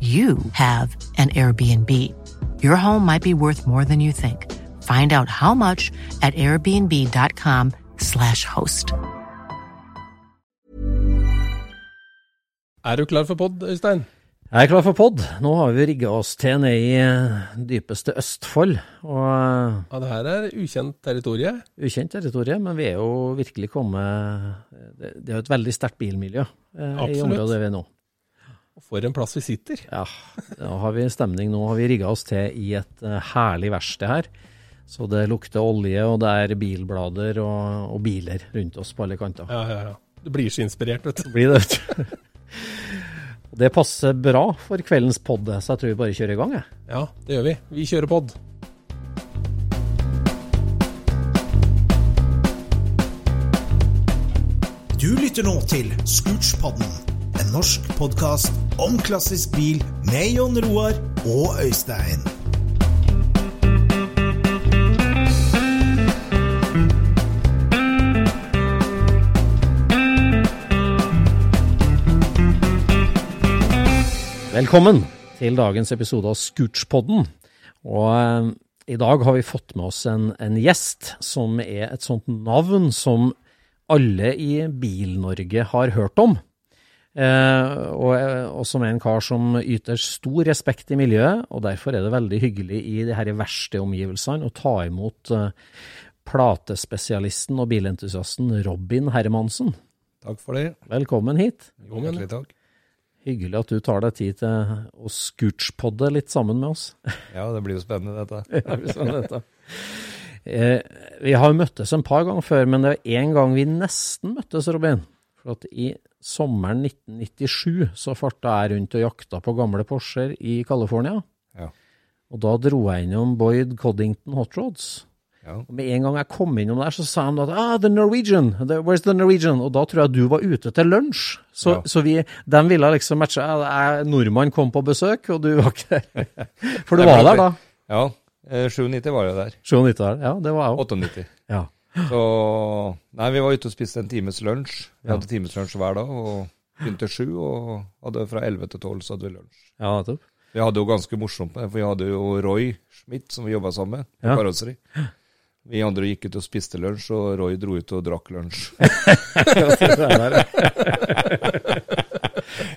you have an Airbnb. Your home might be worth more than you think. Find out how much at airbnb.com/slash host. Er du klar for pod, Øystein? Jeg er klar for pod. Nå har vi rigga oss til ned i eh, dypeste Østfold. Og eh, Ja, det her er ukjent territorie. ukjent territorie, men vi er jo virkelig kommet Det, det er jo et veldig sterkt bilmiljø eh, i området vi er nå. For en plass vi sitter. Ja, da har vi stemning. Nå har vi rigga oss til i et eh, herlig verksted her. Så det lukter olje, og det er bilblader og, og biler rundt oss på alle kanter. Ja, ja, ja. Du blir så inspirert, vet du. Blir det, vet du. Det passer bra for kveldens pod, så jeg tror vi bare kjører i gang. Jeg. Ja, det gjør vi. Vi kjører pod. Du lytter nå til Scootspodden, en norsk podkast om klassisk bil med Jon Roar og Øystein. Velkommen til dagens episode av Scootspodden. Og eh, i dag har vi fått med oss en, en gjest som er et sånt navn som alle i Bil-Norge har hørt om. Eh, og, også som er en kar som yter stor respekt i miljøet, og derfor er det veldig hyggelig i de her verste omgivelsene å ta imot eh, platespesialisten og bilentusiasten Robin Hermansen. Takk for det. Velkommen hit. Jo, Hjertelig takk. Hyggelig at du tar deg tid til å scootspodde litt sammen med oss. Ja, det blir jo spennende dette. Ja, vi spennende, dette. Eh, vi har møttes en par ganger før, men det er en gang vi nesten møttes, Robin. At i sommeren 1997 så farta jeg rundt og jakta på gamle Porscher i California. Ja. Og da dro jeg innom Boyd Coddington Hot Rods. Ja. Og med en gang jeg kom innom der, så sa han at ah, the Norwegian, the, where's the Norwegian? Og da tror jeg du var ute til lunsj. Så, Ja. så vi, de ville liksom matche. Jeg, nordmann kom på besøk, og du var ikke der. For du var der da? Ja, eh, 97 var jeg der. 97 der. Ja, det var jeg òg. 98. Ja. Så Nei, vi var ute og spiste en times lunsj. Vi hadde timeslunsj hver dag, og begynte sju, og hadde fra 11 til 12 så hadde vi lunsj. ja, topp. Vi hadde jo ganske morsomt med det, for vi hadde jo Roy Schmidt, som vi jobba sammen med, Ja. karosseri. Vi andre gikk ut og spiste lunsj, og Roy dro ut og drakk lunsj.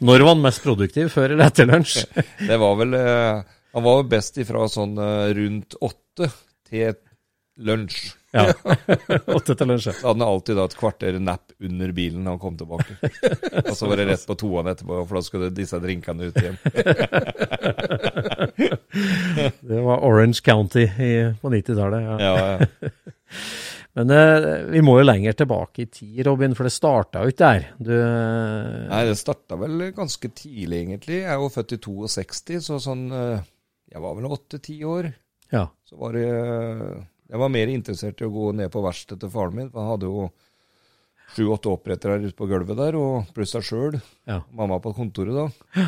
Når var han mest produktiv? Før eller etter lunsj? Det var vel eh, Han var best ifra sånn eh, rundt åtte til lunsj. Ja. Åtte til lunsj. Da Så hadde han alltid da et kvarter napp under bilen når han kom tilbake. Og så var det rett på toan etterpå, for da skulle disse drinkene ut igjen. Det var Orange County i, på 90-tallet. Ja. Ja, ja. Men eh, vi må jo lenger tilbake i tid, Robin, for det starta jo ikke der. Du, eh, Nei, det starta vel ganske tidlig, egentlig. Jeg er jo født i 62, så sånn eh, Jeg var vel åtte-ti år. ja. Så var det Jeg var mer interessert i å gå ned på verkstedet til faren min, han hadde jo sju-åtte opprettere ute på gulvet der, og pluss seg sjøl. Ja. Mamma på kontoret da.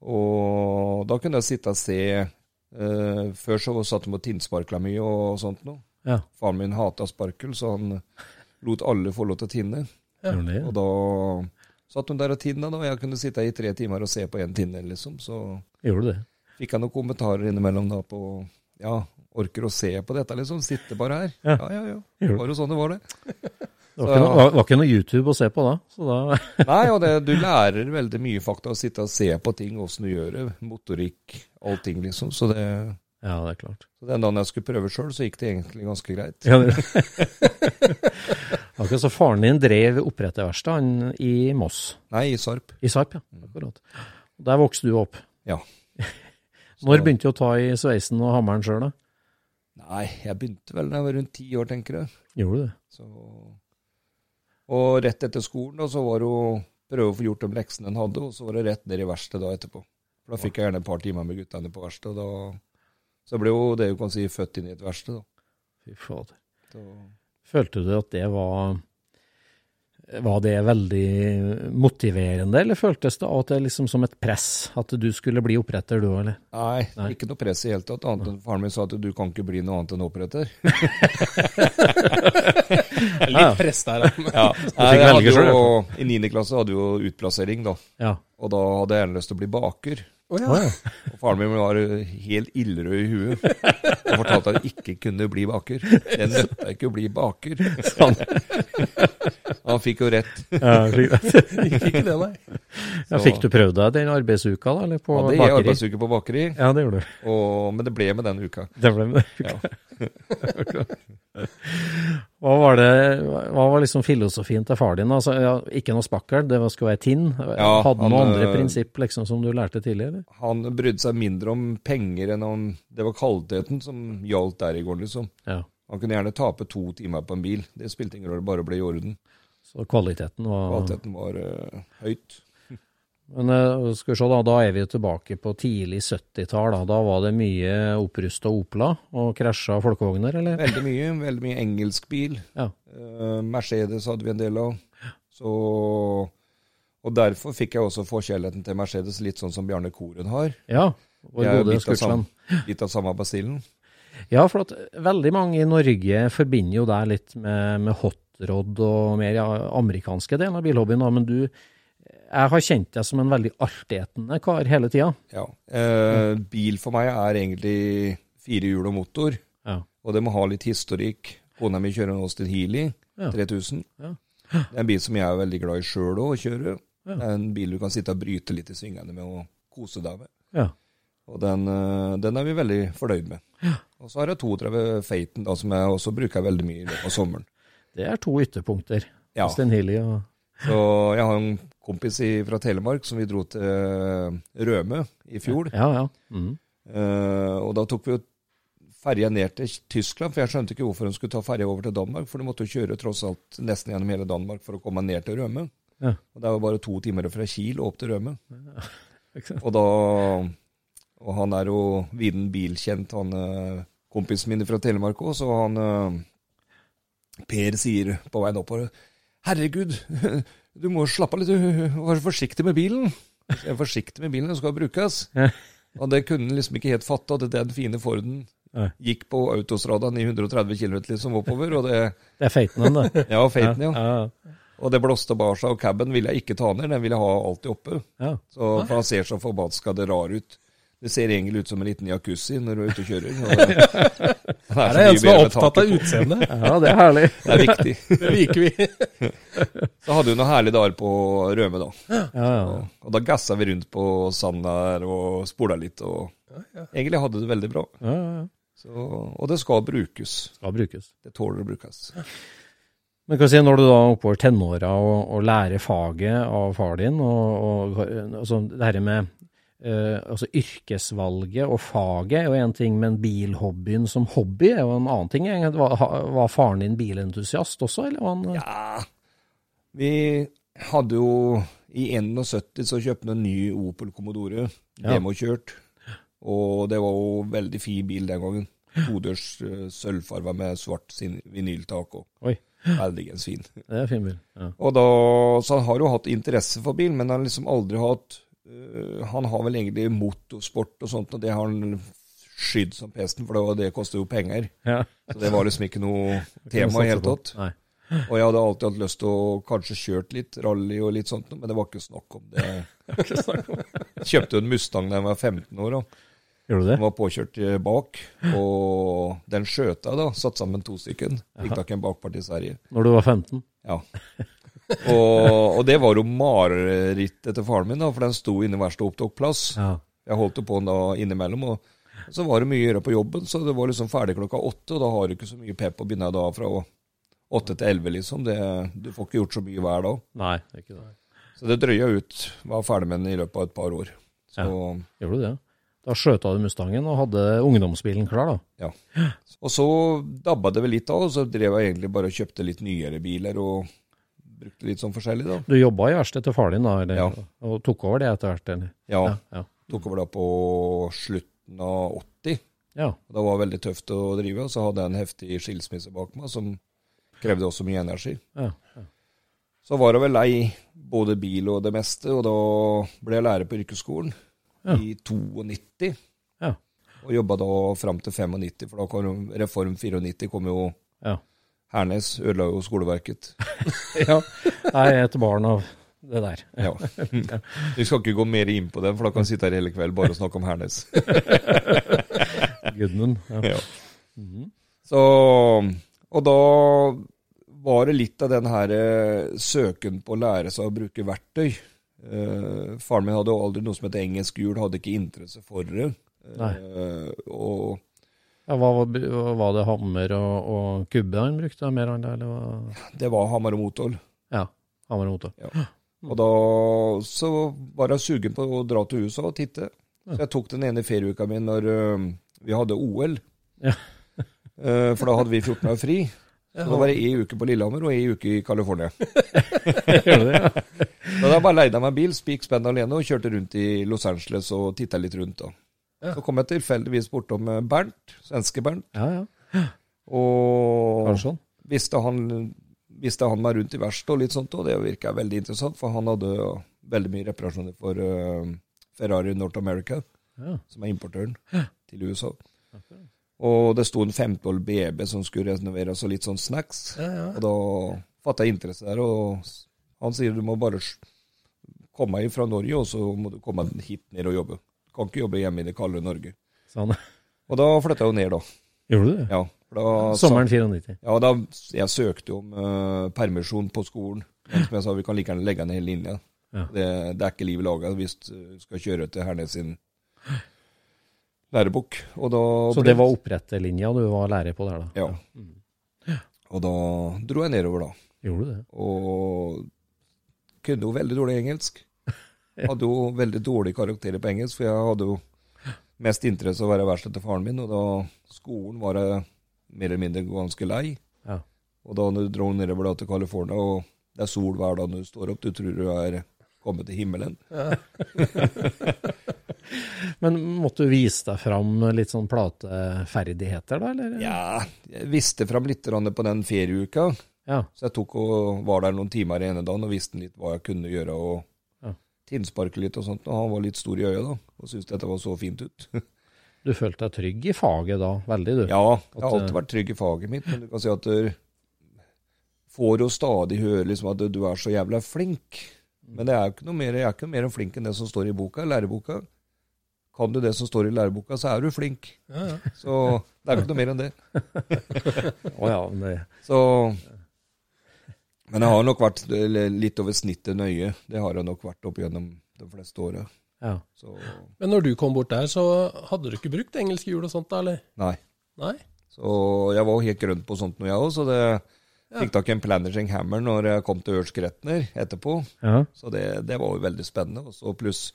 Og da kunne jeg sitte og se eh, Før så satt de og tinnsparkla mye og sånt noe. Ja. Faren min hata sparkel, så han lot alle få lov til å tinne. Og da satt hun der og tinna, da, og jeg kunne sitte i tre timer og se på én tinne, liksom. Så Gjorde du det? fikk jeg noen kommentarer innimellom da på Ja, orker å se på dette, liksom? Sitte bare her? Ja. Ja, ja, ja. Jo sånn det var, det. Det var, noe, var, var ikke noe YouTube å se på da, så da Nei, og det, du lærer veldig mye fakta å sitte og se på ting, åssen du gjør det. Motorikk, allting, liksom. Så det Ja, det er klart. så den dagen jeg skulle prøve sjøl, så gikk det egentlig ganske greit. Ja, det. Akkurat så faren din drev oppretterverksted han i Moss, Nei, i Sarp. i Sarp, ja. Akkurat. Der vokste du opp. Ja. Når begynte du å ta i sveisen og hammeren sjøl, da? Nei, jeg begynte vel da jeg var rundt ti år, tenker jeg. Gjorde du det? Så, og rett etter skolen da, så var det å prøve å få gjort de leksene en hadde, og så var det rett ned i verkstedet da etterpå. For Da fikk jeg gjerne et par timer med guttene på verkstedet, så ble jo det du kan si født inn i et verksted. da. Fy fader. Følte du at det var Var det veldig motiverende, eller føltes det av og til liksom som et press? At du skulle bli oppretter, du òg, eller? nei, Nei. ikke noe press i det hele tatt, annet enn faren min sa at du kan ikke bli noe annet enn oppretter. Litt press der, ja. Ja, Nei, jeg hadde jo, I 9. klasse hadde vi jo utplassering, da. Ja. Og da hadde jeg gjerne lyst til å bli baker. Å, ja. ja. Og faren min var helt ildrød i huet og fortalte at han ikke kunne bli baker. Det nøtta ikke å bli baker. Sånn. Han fikk jo rett. Ja, fikk, det. Fikk det, nei. ja, fikk du prøvd deg den arbeidsuka, da? Eller på Hadde jeg bakeri? arbeidsuke på bakeri, Ja, det gjorde du. og, men det ble med den uka. Det ble med Ja. Hva var det, hva var liksom filosofien til far din? Altså, ja, ikke noe spakkel, det skulle være tinn. Ja, Hadde han noen andre øh, prinsipp liksom, som du lærte tidligere? Han brydde seg mindre om penger enn om Det var kvaliteten som gjaldt der i går. liksom. Ja, Han kunne gjerne tape to timer på en bil. Det spilte ingen rolle, bare ble i orden. så kvaliteten var Kvaliteten var uh, høyt. Men eh, skal vi se, da, da er vi jo tilbake på tidlig 70-tall. Da. da var det mye opprusta Opla og krasja folkevogner, eller? Veldig mye. Veldig mye engelsk bil. Ja. Eh, Mercedes hadde vi en del av. Så, og derfor fikk jeg også forkjærligheten til Mercedes, litt sånn som Bjarne Koren har. Ja, vår er gode Skurtsland. Litt av samme basillen. Ja, for at veldig mange i Norge forbinder jo deg litt med, med hotrod og mer ja, amerikanske delen av bilhobbyen, da, men du Jeg har kjent deg som en veldig artighetende kar hele tida. Ja. Eh, bil for meg er egentlig fire hjul og motor, Ja. og det må ha litt historikk. Kona mi kjører en Austin Healey Ja. 3000. Ja. Det er en bil som jeg er veldig glad i sjøl å kjøre. Det er en bil du kan sitte og bryte litt i svingene med og kose deg med. Ja. Og den, eh, den er vi veldig fornøyd med. Og så har jeg 32 Faten, da, som jeg også bruker veldig mye i løpet av sommeren. Det er to ytterpunkter. Ja. Healey og Så jeg har en kompis i, fra Telemark som vi dro til eh, Rømø i fjor. Ja, ja. Mm. Uh, og da tok vi jo ferja ned til Tyskland, for jeg skjønte ikke hvorfor hun skulle ta ferja over til Danmark, for du måtte jo kjøre tross alt nesten gjennom hele Danmark for å komme ned til Rømø. Ja. Og det var bare to timer fra Kiel og opp til Rømø. Ja. Og da Og han er jo viden bilkjent, han eh, kompisen min fra Telemark òg, så han Per sier på veien oppover Herregud, du må slappe av litt, du vær forsiktig med bilen. Jeg er forsiktig med bilen, den skal brukes. Og det kunne han liksom ikke helt fatte, at den fine Forden gikk på autostradaen i 130 km liksom oppover, og det Det er feiten den, da. Ja, feiten, ja. ja. Og det blåste bar seg, og caben ville jeg ikke ta ned, den ville jeg ha alltid oppe. ja. Så, for han ser så forbanska det rar ut. Det ser egentlig ut som en liten jacuzzi når du er ute og kjører. Og det, det er en som er opptatt av utseendet. ja, det er herlig. Det er viktig. Det liker vi. Så hadde vi noen herlige dager på Røme, da. Ja, ja. Og, og da gassa vi rundt på sand der og spola litt. Og egentlig hadde det veldig bra. ja, ja, ja. Så, og det skal brukes. Skal brukes. Det tåler å brukes. Men hva sier når du da er oppover tenåra og, og lærer faget av far din, og, og altså, det her med eh, altså yrkesvalget og faget er jo en ting, men bilhobbyen som hobby er jo en annen ting. Var, var faren din bilentusiast også, eller var han Ja, vi hadde jo I 71 så kjøpte vi en ny Opel Commodore, Ja. demokjørt. Og det var jo veldig fin bil den gangen. Todørs uh, sølvfarga med svart vinyltak. og Oi, Veldigens fin. det er fin bil. Ja. Og da, så han har jo hatt interesse for bil, men han har liksom aldri hatt Han har vel egentlig motorsport og sånt, og det har han skydd som pesten, for det, var- det koster jo penger. Ja. Så det var liksom ikke noe tema i hele tatt. Og jeg hadde alltid hatt lyst til å kanskje kjørt litt rally og litt sånt, men det var ikke snakk om det. Jeg kjøpte en Mustang da jeg var 15 år. da. Gjorde du det? Den var påkjørt eh, bak, og den skjøt jeg da, satt sammen to stykken. Fikk tak i en bakpart i Sverige. Når du var 15? Ja. Og, og det var jo marerittet til faren min, da, for den sto inne i verste opptaksplass. Ja. Jeg holdt jo på den da innimellom, og så var det mye å gjøre på jobben, så det var liksom ferdig klokka åtte, og da har du ikke så mye pep å begynne da fra åtte til elleve, liksom. Det, du får ikke gjort så mye hver dag. Nei, ikke det. Så det drøya ut. Var ferdig med den i løpet av et par år. Så, Gjorde du det? Da skjøta du Mustangen og hadde ungdomsbilen klar, da? ja. Og så dabba det vel litt av, og så drev jeg egentlig bare og kjøpte litt nyere biler og brukte litt sånn forskjellig, da. Du jobba i verkstedet til faren din, da? Eller, Ja. Og tok over det etter hvert? Eller? Ja. ja. Tok over da på slutten av 80. Ja. Det var veldig tøft å drive, og så hadde jeg en heftig skilsmisse bak meg som krevde også mye energi. ja. ja. Så var jeg vel lei både bil og det meste, og da ble jeg lærer på yrkesskolen i 92. Ja. Og jobba da fram til 95, for da kom Reform 94 kom jo ja. Hernes, ødela jo skoleverket. ja. Jeg er et barn av det der. Ja. Vi skal ikke gå mer inn på den, for da kan vi sitte her hele kveld bare og snakke om Hernes. Gudmund. Ja. Ja. Så, og da var det litt av den her eh, søken på å lære seg å bruke verktøy. Eh, faren min hadde jo aldri noe som het engelsk hjul, hadde ikke interesse for det. Eh, og Ja, hva var, var det hammer og, og kubbe han brukte mer enn det, eller hva? det var hammer og motor. Ja, hammer og motor. Ja. Og da så var jeg sugen på å dra til USA og titte. Så jeg tok den ene ferieuka mi når uh, vi hadde OL. Ja. uh, for da hadde vi 14 dager fri. Så da var det ei uke på Lillehammer og ei uke i California. Ja. Da jeg bare leide jeg meg bil, spik spenn alene, og kjørte rundt i Los Angeles og titta litt rundt. da. Så kom jeg tilfeldigvis bortom eh, Bernt, svenske Bernt, Ja, ja. og Karlsson. visste han, visste han meg rundt i verkstedet og litt sånt, og det virka veldig interessant, for han hadde veldig mye reparasjoner for uh, Ferrari North America, Ja. som er importøren til USA. Og det sto en 15 BB som skulle renoveres og litt sånn snacks. Og da fatta jeg interesse der, og han sier du må bare komme fra Norge, og så må du komme hit ned og jobbe. Kan ikke jobbe hjemme i det kalde Norge. Sånn. Og da flytta jeg jo ned, da. Gjorde du det? Ja, da Sommeren 94. Ja, da, jeg søkte om uh, permisjon på skolen. Men som jeg sa, vi kan like gjerne legge ned hele linja. Ja. Det, det er ikke livet laga hvis du skal kjøre til Hernes sin lærebok. Og da Så det var oppretterlinja du var lærer på der, da? Ja. Og da dro jeg nedover, da. Gjorde du det? Og kunne jo veldig dårlig engelsk. Hadde jo veldig dårlige karakterer på engelsk, for jeg hadde jo mest interesse av å være verksted til faren min, og da skolen var jeg mer eller mindre ganske lei. Ja. Og da du dro nedover da til California, og det er sol hver dag når du står opp, du tror du er kommet til himmelen. Men måtte du vise deg fram litt sånn plateferdigheter, da, eller? Ja, jeg visste fram litt på den ferieuka, Ja. så jeg tok og var der noen timer i ene dagen og visste litt hva jeg kunne gjøre, og Ja. tinnsparke litt og sånt, og han var litt stor i øya da, og syntes dette var så fint ut. Du følte deg trygg i faget da, veldig, du? Ja, jeg har alltid eh, vært trygg i faget mitt, men du kan si at du får jo stadig høre liksom at du er så jævla flink. Men det er ikke noe mer, jeg er ikke noe mer flink enn det som står i boka, læreboka. Kan du det som står i læreboka, så er du flink. Så det er ikke noe mer enn det. Å ja, men det, Så Men jeg har nok vært litt over snittet nøye. Det har jeg nok vært opp gjennom de fleste åra. ja. Men når du kom bort der, så hadde du ikke brukt engelske hjul og sånt da, eller? nei. Nei? Så jeg var jo helt grønn på sånt nå, jeg òg, så det fikk tak i en Planaging Hammer når jeg kom til Ørskretner etterpå. ja. Så det, det var jo veldig spennende. Og så pluss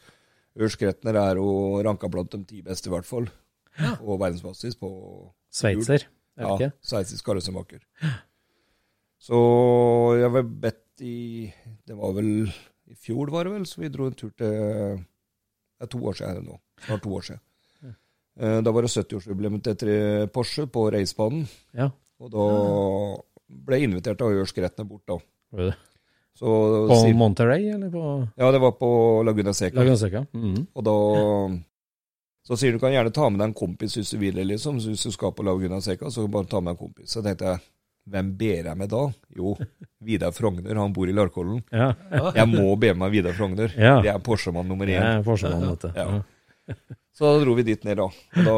Ørskretner er jo ranka blant de ti beste, i hvert fall. Ja. Og verdensbasis på Sveitser, er det ja, sveitsisk karosemaker. karossemaker. Så jeg var bedt i Det var vel i fjor, var det vel, så vi dro en tur til Det er to år siden nå. Snart to år siden. Eh, Da var det 70-årsjubileum til tre Porsche på racebanen. Ja. Og da ble jeg invitert av skrettene bort, da. Det det? Så, På sier- Monterey, eller på ja, det var på Laguna Seca. Laguna Seca? Mhm. Og da Så sier du kan gjerne ta med deg en kompis hvis du vil, liksom. Så hvis du skal på Laguna Seca, så bare ta med en kompis. Så tenkte jeg, hvem ber jeg med da? Jo, Vidar Frogner, han bor i Larkollen. Ja. Jeg må be med Vidar Frogner. Ja. Det er Porsche-mann nummer én. Porsche-mann, vet du. Ja. Så da dro vi dit ned, da. Da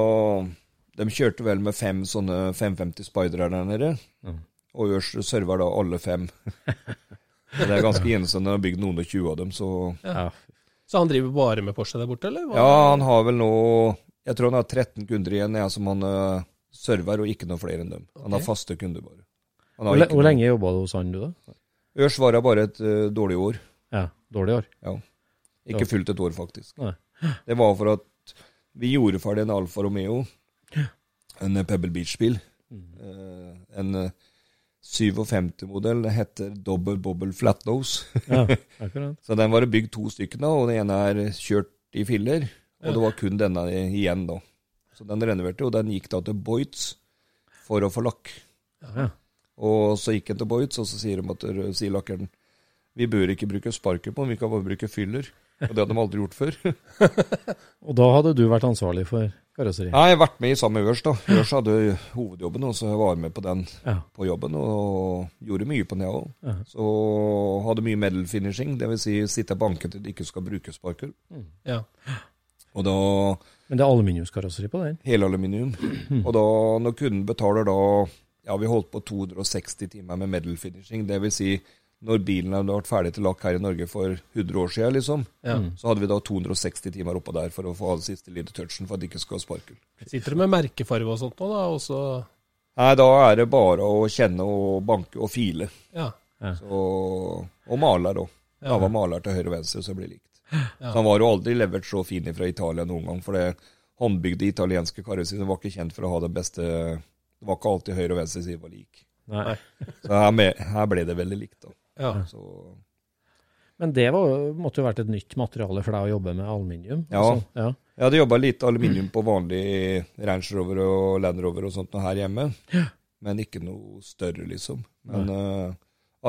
de kjørte vel med fem sånne 550 Spidere der nede. Mm. Og Ørs server da alle fem. Det er ganske enestående. Han har bygd noen og tjue av dem, så Ja. Så han driver bare med Porsche der borte, eller? Hva? Ja, han har vel nå Jeg tror han har 13 kunder igjen, jeg, som han uh, server, og ikke noe flere enn dem. Han har faste kunder, bare. Hvor, ikke hvor lenge jobba du hos han, du, da? Ørs var bare et uh, dårlig år. Ja, Dårlig år? Ja. Ikke Ja. fullt et år, faktisk. Nei. Det var for at vi gjorde ferdig en Alfa Romeo, en eh, Pebble Beach-bil. Eh, en eh, 57-modell. Det heter Double Bobble Flat Nose. Ja. Så den var det bygd to stykker av, og den ene er kjørt i filler. Og det var kun denne igjen, da. Så den renoverte, og den gikk da til Boyds for å få lakk. Ja. Og så gikk han til Boyds, og så sier, de at, sier lakkeren vi bør ikke bruke sparker på den, vi kan bare bruke fyller. Og det hadde de aldri gjort før. Og da hadde du vært ansvarlig for karosseriet? Jeg har vært med i samme Ørs, da. Ørs hadde hovedjobben, og så var jeg med på den Ja. på jobben, og gjorde mye på den, jeg òg. Ja. Så hadde mye medal finishing, dvs. Si sitte og banke til det ikke skal bruke sparker. Ja. Og da Men det er aluminiumskarosseri på den? Hele aluminium. Og da, når kunden betaler da Ja, vi holdt på 260 timer med medal finishing. Det vil si, når bilen hadde vært ferdig til lakk her i Norge for 100 år siden, liksom, ja. så hadde vi da 260 timer oppå der for å få den siste lille touchen for at det ikke skal ha sparkel. Sitter du med merkefarge og sånt nå, da? Og så Nei, da er det bare å kjenne og banke og file. Ja. Så, og maler òg. Ja. Da var maler til høyre og venstre, så det blir likt. Ja. Så han var jo aldri levert så fin fra Italia noen gang, for det håndbygde italienske karosseriet var ikke kjent for å ha den beste Det var ikke alltid høyre og venstre side var lik. Nei. Så her, med, her ble det veldig likt, da. Ja. Så Men det var, måtte jo vært et nytt materiale for deg å jobbe med aluminium? Ja. Altså, ja. jeg hadde jobba litt aluminium på vanlig Range Rover og Land Rover og sånt noe her hjemme, men ikke noe større, liksom. Men uh,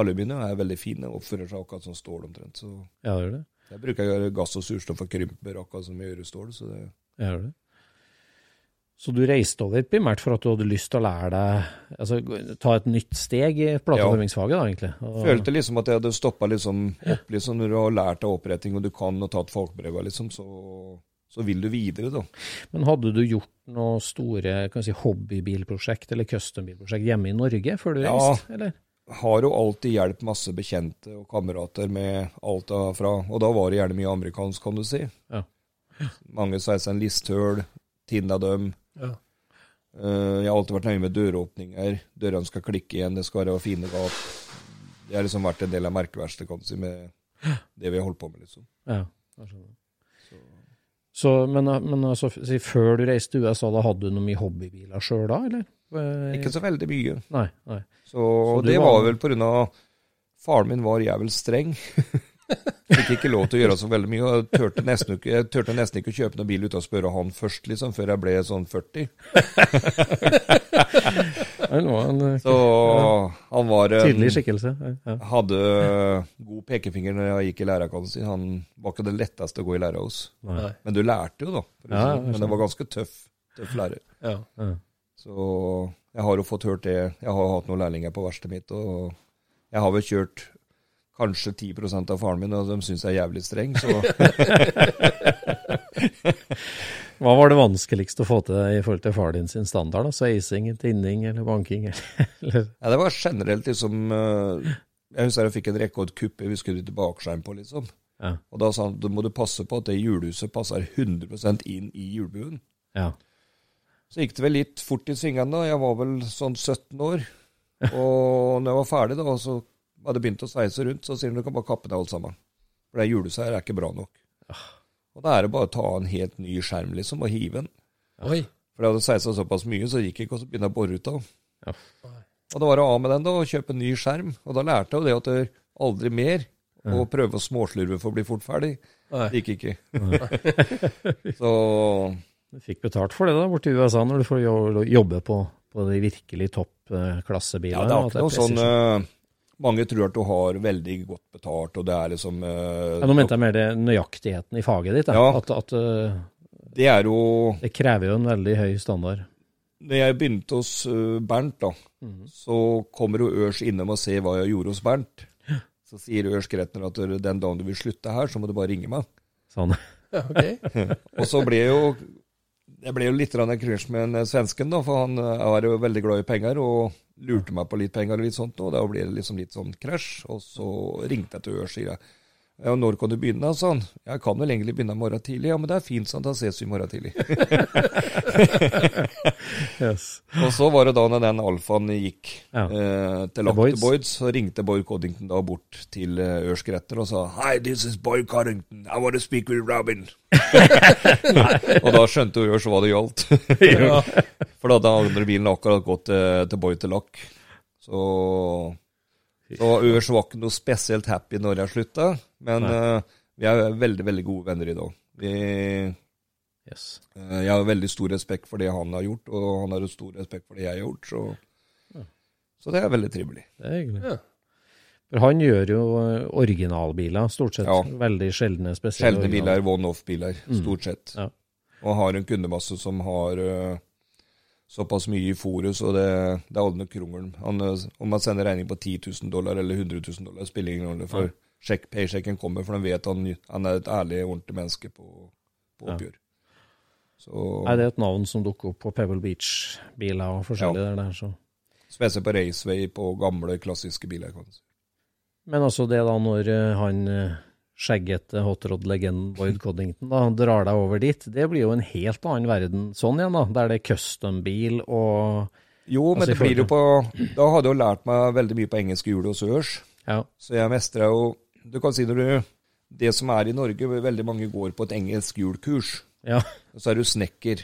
aluminium er veldig fine oppfører seg akkurat som stål omtrent. Så ja, det gjør det. jeg bruker gass og surstoff og krymper akkurat som jeg gjør i stål. Så det Ja, gjør det. Så du reiste over primært for at du hadde lyst til å lære deg altså, Ta et nytt steg i plateformingsfaget, da, egentlig? Og, følte liksom at jeg hadde stoppa liksom opp liksom når du har lært deg oppretting og du kan og tatt fagbrevet, liksom, så, så vil du videre, da. Men hadde du gjort noe store kan si, hobbybilprosjekt eller custombilprosjekt hjemme i Norge før du Ja. reiste? Eller? Har jo alltid hjulpet masse bekjente og kamerater med alt derfra, og da var det gjerne mye amerikansk, kan du si. Ja. Mange sa seg en listhøl, tinna dem. Ja. Eh, jeg har alltid vært nøye med døråpninger. Dørene skal klikke igjen, det skal være fine gap. Det har liksom vært en del av merkeverkstedet, si, med det vi har holdt på med, liksom. Ja, jeg skjønner. Så, men, men altså, før du reiste til USA, da hadde du noe mye hobbybiler sjøl da, eller? Eh, Ikke så veldig mye. Nei. nei. Så, så det var- var vel av Faren min var jævlig streng. Fikk ikke lov til å gjøre så veldig mye. og Jeg turte nesten ikke, jeg turte nesten ikke å kjøpe noen bil uten å spørre han først, liksom, før jeg ble sånn 40. Han var en eh, Så han var en- tydelig skikkelse. Ja. Hadde god pekefinger når jeg gikk i læra, sin. Han var ikke det letteste å gå i læra hos. Men du lærte jo, da. for Ja, Men det var ganske tøff, tøff lærer. Ja. Ja. Så jeg har jo fått hørt det. Jeg har hatt noen lærlinger på verkstedet mitt, og jeg har vel kjørt kanskje 10% av faren min, og de syns jeg er jævlig streng, så Hva var det vanskeligst å få til i forhold til far din sin standard? da? Sveising, tinning eller banking? Eller, ja, Det var generelt liksom eh, Jeg husker jeg fikk en rekordkupp vi skulle til bakskjerm på, liksom. ja. Og da sa han da må du passe på at det hjulhuset passer 100% inn i hjulbuen. ja. Så gikk det vel litt fort i svingene da. Jeg var vel sånn 17 år. Og når jeg var ferdig, da, så hadde begynt å sveise rundt, så sier han du kan bare kappe deg alt sammen. For det hjulhuset her er ikke bra nok. Og da er det bare å ta en helt ny skjerm, liksom, og hive den. Oi. For jeg hadde sveisa såpass mye, så det gikk ikke å begynne å bore ut av. Ja. Og da var det av med den, da, og kjøpe en ny skjerm. Og da lærte jeg jo det at det aldri mer. å prøve å småslurve for å bli fort ferdig. Det gikk ikke. så Du fikk betalt for det da, borti USA, når du får jobbe på, på de virkelig toppklassebilene. Ja, det er ikke noe sånn eh, mange tror at du har veldig godt betalt, og det er liksom eh, Ja, nå mente jeg mer det nøyaktigheten i faget ditt. da. Ja. At, at eh, Det er jo det krever jo en veldig høy standard. Når jeg begynte hos eh, Bernt, da, så kommer jo Ørs innom og ser hva jeg gjorde hos Bernt. Så sier Ørs Gretner at den dagen du vil slutte her, så må du bare ringe meg. Sånn. Ja, ok. Og så ble jo jeg ble jo litt krasj med en svensken, da, for han er var jo veldig glad i penger og lurte meg på litt penger og litt sånt, og da ble det liksom litt sånn krasj. Og så ringte jeg til Ørs, jeg. Ja, når kan du begynne, Sånn. Jeg kan vel egentlig begynne i morgen tidlig. Ja, men det er fint, sånn, da ses vi i morgen tidlig. Yes. og så var det da når den alfaen gikk Ja. eh, til Lock. Boyds, så ringte Boyd Coddington da bort til eh, Ørs og sa Hi, this is Boyd Coddington. I want to speak with Robin. og da skjønte Ørs hva det gjaldt. Ja. For da hadde andre bilen akkurat gått til, til Boyd til Lack. Så, så Ørs var ikke noe spesielt happy når jeg slutta, men uh, vi er veldig, veldig gode venner i dag. Vi, yes. uh, jeg har veldig stor respekt for det han har gjort, og han har stor respekt for det jeg har gjort, så, så det er veldig trivelig. Det er hyggelig. Ja. For han gjør jo eh, originalbiler, stort sett. Ja. Veldig sjeldne spesielle Sjeldne biler, one-off-biler, stort sett. Ja. Og har en kundemasse som har eh, såpass mye i fòret, så det, det er aldri noe krongel. Eh, om man sender regning på 10 000 dollar eller 100 000 dollar, spiller ingen rolle. For ja. paysjekken kommer, for de vet han, han er et ærlig, ordentlig menneske på, på Ja. oppgjør. Så, Nei, det er et navn som dukker opp på Pebble Beach-biler og forskjellig Ja. der. Så. Spesielt på raceway på gamle, klassiske biler. Men altså det da når eh, han eh, skjeggete hotrod-legenden Boyd Coddington da, drar deg over dit, det blir jo en helt annen verden sånn igjen, da. Der det er custom-bil og Jo, men Altså, det blir jo på Da hadde jeg jo lært meg veldig mye på engelsk hjul og sørs. Ja. Så jeg mestra jo Du kan si når du Det som er i Norge, veldig mange går på et engelsk hjulkurs. ja. Og så er du snekker.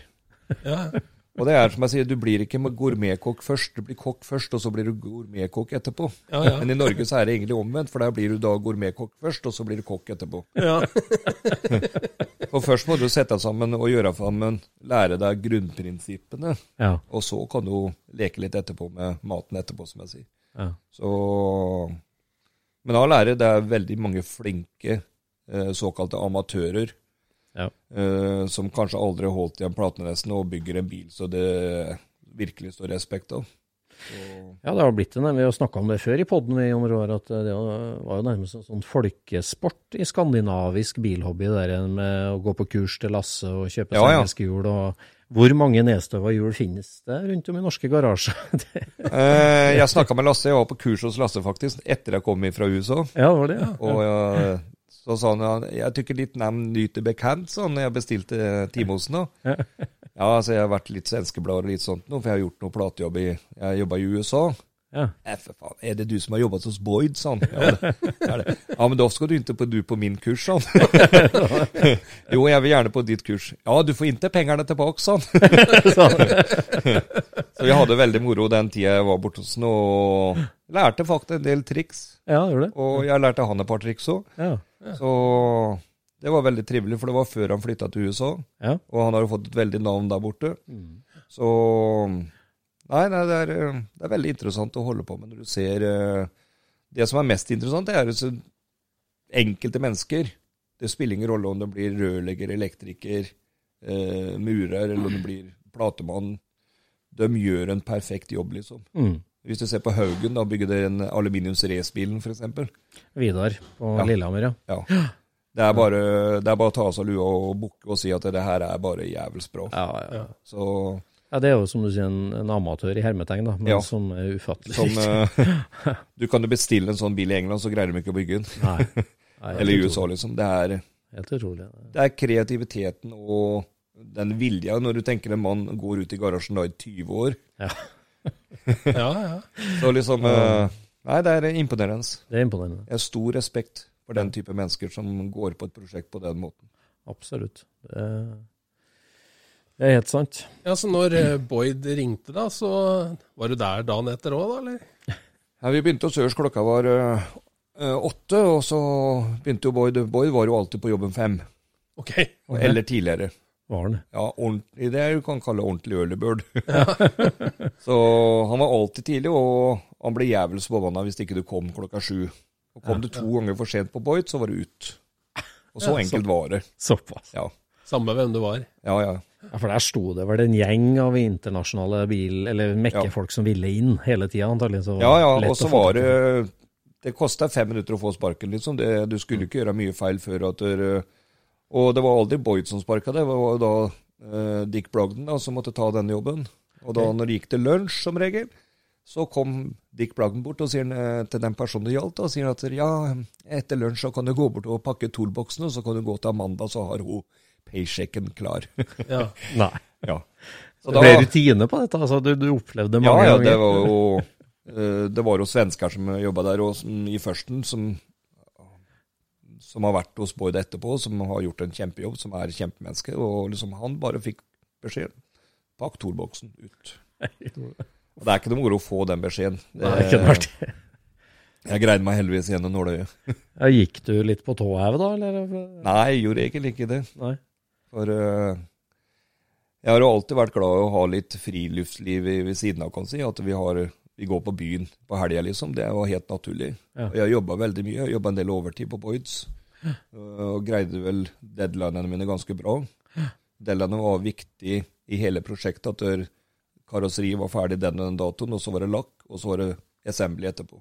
Ja. Og det er som jeg sier, du blir ikke gourmetkokk først. Du blir kokk først, og så blir du gourmetkokk etterpå. Ja, ja. Men i Norge så er det egentlig omvendt, for der blir du da gourmetkokk først, og så blir du kokk etterpå. ja. For først må du sette deg sammen og gjøre sammen, lære deg grunnprinsippene, Ja. og så kan du leke litt etterpå med maten etterpå, som jeg sier. ja. Så Men all ære, det er veldig mange flinke eh, såkalte amatører Ja. uh, som kanskje aldri har holdt igjen en og bygger en bil så det virkelig står respekt av. Så, Ja, det har blitt det. Vi har snakka om det før i poden, at det var jo nærmest en sånn folkesport i skandinavisk bilhobby, det der med å gå på kurs til Lasse og kjøpe Ja, engelske hjul. og Hvor mange nedstøva hjul finnes det rundt om i norske garasjer? Eh, jeg snakka med Lasse, jeg var på kurs hos Lasse faktisk, etter jeg kom fra USA. ja, det var det, ja. Og eh, så sa han jeg tykker ditt navn nyter han når jeg bestilte time hos ham. Ja, altså jeg har vært litt svenskeblader og litt sånt nå, for jeg har gjort noe platejobb i Jeg jobba i USA. Ja. Ja, for faen, er det du som har jobbet hos Boyd, sa han. Ja, det det. Ja, men da skal du ikke på, du på min kurs, sa han. jo, jeg vil gjerne på ditt kurs. Ja, du får ikke pengene tilbake, sa han. Så jeg hadde veldig moro den tida jeg var borte hos ham, og lærte faktisk en del triks. ja, gjorde det. Og jeg lærte han et par triks òg. Ja. Så det var veldig trivelig, for det var før han flytta til USA. Ja. Og han har jo fått et veldig navn der borte. Så Nei, nei det, er, eh, det er veldig interessant å holde på med når du ser eh, Det som er mest interessant, det er at enkelte mennesker. Det spiller ingen rolle om det blir rørlegger, elektriker, eh, murer, eller om det blir platemann. De gjør en perfekt jobb, liksom. Mm. Hvis du ser på Haugen, da bygger de en aluminiumsracebilen, f.eks. Vidar på Ja. Lillehammer, ja. Ja. Det er, bare, det er bare å ta av seg lua og bukke og si at det her er bare jævels bra. Ja. Ja. Så ja, det er jo som du sier, en, en amatør i hermetegn, da, men Ja. som er ufattelig som eh, Du kan jo bestille en sånn bil i England, så greier de ikke å bygge den. Nei. Nei, Eller i. USA, liksom. Det er, Helt utrolig. det er kreativiteten og den vilja når du tenker en mann går ut i garasjen da i 20 år. ja, ja. ja. Så liksom uh, Nei, det er imponerende. Det er imponerende. Jeg har stor respekt for den type mennesker som går på et prosjekt på den måten. Absolutt. Det er, det er helt sant. ja så når eh, Boyd ringte, da, så var du der dagen etter òg, da, eller? Ja, vi begynte hos Ørs, klokka var eh, åtte, og så begynte jo Boyd Boyd var jo alltid på jobben fem. Ok. Eller tidligere. Var han? Ja, ordentlig, det du kan kalle ordentlig early bird. så han var alltid tidlig, og han ble jævels forbanna hvis ikke du kom klokka sju. Og kom du to ganger for sent på Boyd, så var du ut. Og så Ja, enkelt var det. Såpass. Ja, Samme hvem du var. ja. ja. Ja, For der sto det vel en gjeng av internasjonale bil- eller mekkefolk som ville inn hele tida, antagelig. Så Ja, ja, og så var det Det kosta fem minutter å få sparken, liksom. Det, du skulle ikke gjøre mye feil før at du Og det var aldri Boyd som sparka, det det var da eh, Dick Brogden da, som måtte ta denne jobben. Og da når det gikk til lunsj, som regel, så kom Dick Brogden bort og sier eh, til den personen det gjaldt, og sier at ja, etter lunsj så kan du gå bort og pakke toolboxene, og så kan du gå til Amanda, så har hun payshaken klar. Ja. Nei. ja. Så Det ble rutine på dette? altså Du, du opplevde det mange ja, ganger? det var jo eh, Det var jo svensker som jobba der, og som, i førsten, som som har vært hos Bård etterpå, som har gjort en kjempejobb, som er kjempemenneske. Og liksom han bare fikk beskjed Pakk torboksen ut. Og det er ikke noe moro å få den beskjeden. Det, Nei, ikke vært det. Jeg greide meg heldigvis gjennom nåløyet. Ja, gikk du litt på tå hev, da? Eller? Nei, jeg gjorde egentlig ikke det. Nei. For uh, jeg har jo alltid vært glad i å ha litt friluftsliv ved siden av, kan si. At vi, har, vi går på byen på helga, liksom. Det var helt naturlig. Ja. Og jeg jobba veldig mye. Jeg jobba en del overtid på Boyds. eh, Og greide vel deadlinene mine ganske bra. Deadlinene var viktig i hele prosjektet. At der karosseriet var ferdig den og den datoen, og så var det lakk, og så var det assembly etterpå.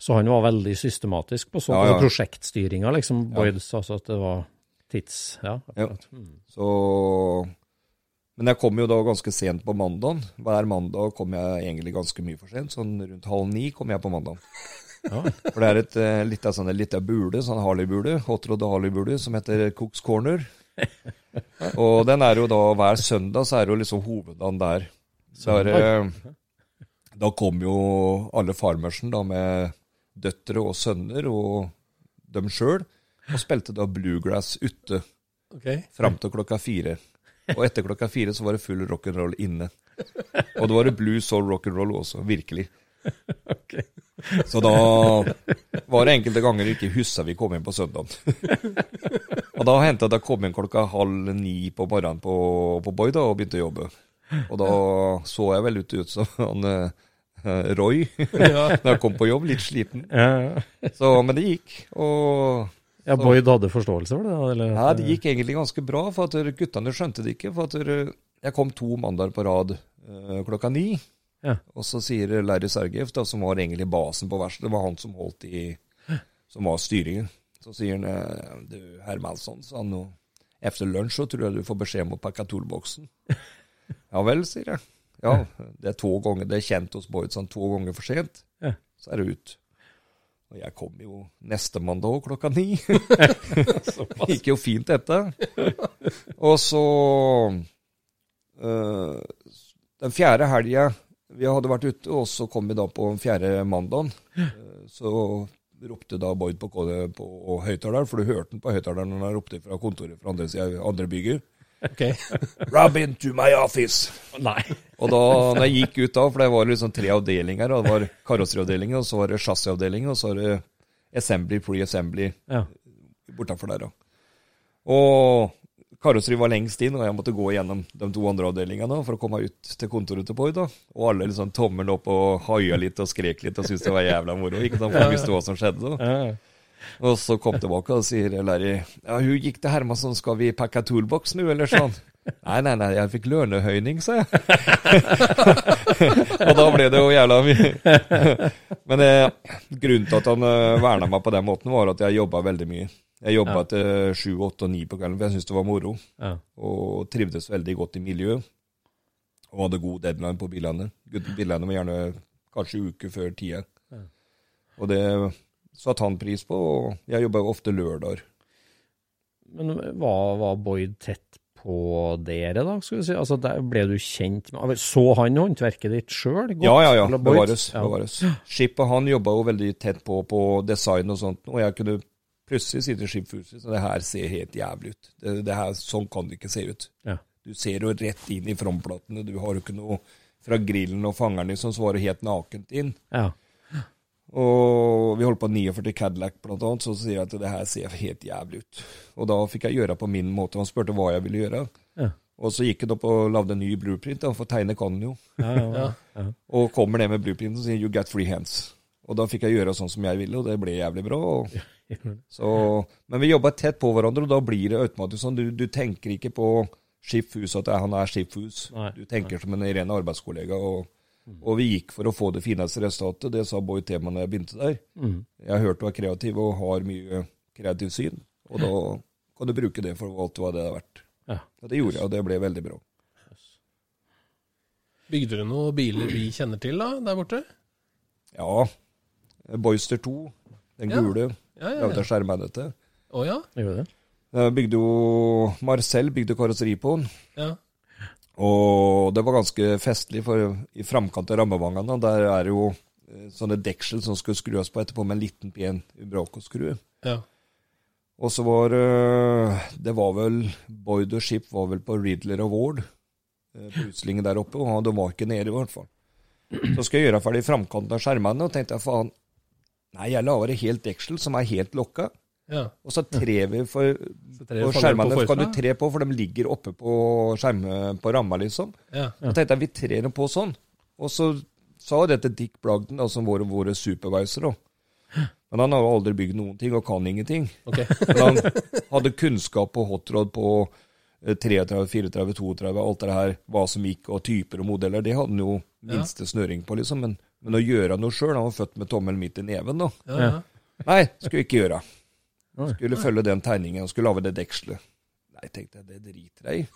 Så han var veldig systematisk på sånn Ja, ja. prosjektstyringa, liksom, Boyds, altså at det var tids... Ja, Ja. akkurat. Mm. Så Men jeg kom jo da ganske sent på mandagen. Hver mandag kom jeg egentlig ganske mye for sent. Sånn rundt halv ni kom jeg på mandagen. Ja. For det er et uh, lite sånn lite bule, sånn Harley-bule, Hot Rod Harley-bule, som heter Cooks Corner. Og den er jo da hver søndag, så er det jo liksom hoveddagen der. Så eh, da kom jo alle farmersen da med døtre og sønner og dem sjøl, og spilte da bluegrass ute okay. fram til klokka fire. Og etter klokka fire så var det full rock'n'roll inne. Og det var det blue soul rock'n'roll også, virkelig. Så da var det enkelte ganger ikke huska vi kom inn på søndag. Og da hendte det at jeg kom inn klokka halv ni på morgenen på, på Boy da, og begynte å jobbe. Og da så jeg vel ut, ut som han eh, Roy når jeg kom på jobb, litt sliten. Så, men det gikk. Og ja, Boyd hadde forståelse for det? Eller? Ja, det gikk egentlig ganske bra, for at guttene skjønte det ikke. For at jeg kom to mandager på rad eh, klokka ni. Ja. Og så sier Larry Sergejev, som var egentlig basen på verkstedet, det var han som holdt i Som var styringen. Så sier han eh, du, Hermansson, sa han nå, etter lunsj så tror jeg du får beskjed om å pakke toolboksen. ja vel, sier jeg. Ja, det er to ganger, det er kjent hos Boyd, sånn to ganger for sent. Ja. Så er det ut. Og jeg kom jo neste mandag òg, klokka ni. Gikk jo fint, dette. Og så øh, Den fjerde helga vi hadde vært ute, og så kom vi da på den fjerde mandagen. Øh, så ropte da Boyd på, på høyttaleren, for du hørte den på høyttaleren når han ropte fra kontoret fra andre andre bygget. Ok. Rob into my office! Nei. Og da når jeg gikk ut da, for det var liksom tre avdelinger, og det var karosseriavdelingen, og så var det chassisavdelingen, og så var det assembly, pre-assembly Ja. bortenfor der. da. Og karosseri var lengst inn, og jeg måtte gå gjennom de to andre avdelingene for å komme ut til kontoret til da. Og alle liksom tommelen opp og haia litt og skrek litt og syntes det var jævla moro. ikke sant, for de visste hva som skjedde. da. Ja. Og så kom tilbake og sier Larry ja, hun gikk til Hermansson, skal vi pakke toolbox nå, eller sånn? Nei, nei, nei, jeg fikk lønnehøyning, sa jeg. og da ble det jo jævla mye. Men eh, grunnen til at han eh, verna meg på den måten, var at jeg jobba veldig mye. Jeg jobba Ja. til sju, åtte og ni på kvelden, for jeg syntes det var moro. Ja. Og trivdes veldig godt i miljøet. Og hadde god deadline på bilene. Bilene var gjerne kanskje uke før tida. Og det satte han pris på, og jeg jobba jo ofte lørdager. Men var, var Boyd tett på dere, da? skal vi si? Altså, der Ble du kjent med Så han håndverket ditt sjøl? Ja, ja, ja. Bevares. Bevares. Ja. Skipet han jobba jo veldig tett på på design og sånt, og jeg kunne plutselig si til Skipfuset, så det her ser helt jævlig ut. Det, det her, sånn kan det ikke se ut. Ja. Du ser jo rett inn i frontplatene, du har jo ikke noe fra grillen og fangeren din som svarer helt nakent inn. Ja. Og vi holdt på 49 Cadillac blant annet, så sier jeg at det her ser helt jævlig ut. Og da fikk jeg gjøre på min måte. Han spurte hva jeg ville gjøre. Ja. Og så gikk han opp og lagde en ny blueprint, da, for tegne kan han jo. Ja, ja, ja. Ja. Og kommer ned med blueprinten og sier 'you get free hands'. Og da fikk jeg gjøre sånn som jeg ville, og det ble jævlig bra. Og, så, men vi jobba tett på hverandre, og da blir det automatisk sånn. Du, du tenker ikke på Skipfus at han er Skipfus. Du tenker som en ren arbeidskollega. Og, og vi gikk for å få det fineste resultatet. Det sa Boy Tema når jeg begynte der. Mm. Jeg har hørt du er kreativ og har mye kreativt syn, og da kan du bruke det for alt hva det er verdt. Ja. Og det gjorde jeg, og det ble veldig bra. Bygde du noen biler vi kjenner til da, der borte? Ja, Boyster 2, den Ja. gule, Ja, ja, ja. ja. av skjermennete. Å ja? Gjorde det? Jeg bygde jo Marcel bygde karosseri på den. Ja. Og det var ganske festlig, for i framkant av rammevangene der er jo eh, sånne deksel som skulle skrues på etterpå med en liten, pen Umbraco-skru. ja. Og så var eh, Det var vel Boyd og Ship var vel på Riddler og Ward på utstillingen der oppe, og de var ikke nede, i hvert fall. Så skal jeg gjøre ferdig framkanten av skjermene, og tenkte jeg faen Nei, jeg lager et helt deksel som er helt lokka. Ja. Og så trer vi for På skjermene så kan du tre på, for de ligger oppe på skjermen på ramma, liksom. Ja. Så tenkte jeg vi trer dem på sånn. Og så sa dette Dick Blagden, da, som var våre supervisor, da. Men han har jo aldri bygd noen ting, og kan ingenting. Okay. Men han hadde kunnskap på hotrod på eh, 33, 34, 32, alt det her, hva som gikk, og typer og modeller. Det hadde han jo minste snøring på, liksom. Men, men å gjøre noe sjøl Han var født med tommelen midt i neven, da. Ja, ja. Nei, skulle ikke gjøre. Skulle følge den tegningen, skulle lage det dekselet. Nei, tenkte jeg, det driter jeg i.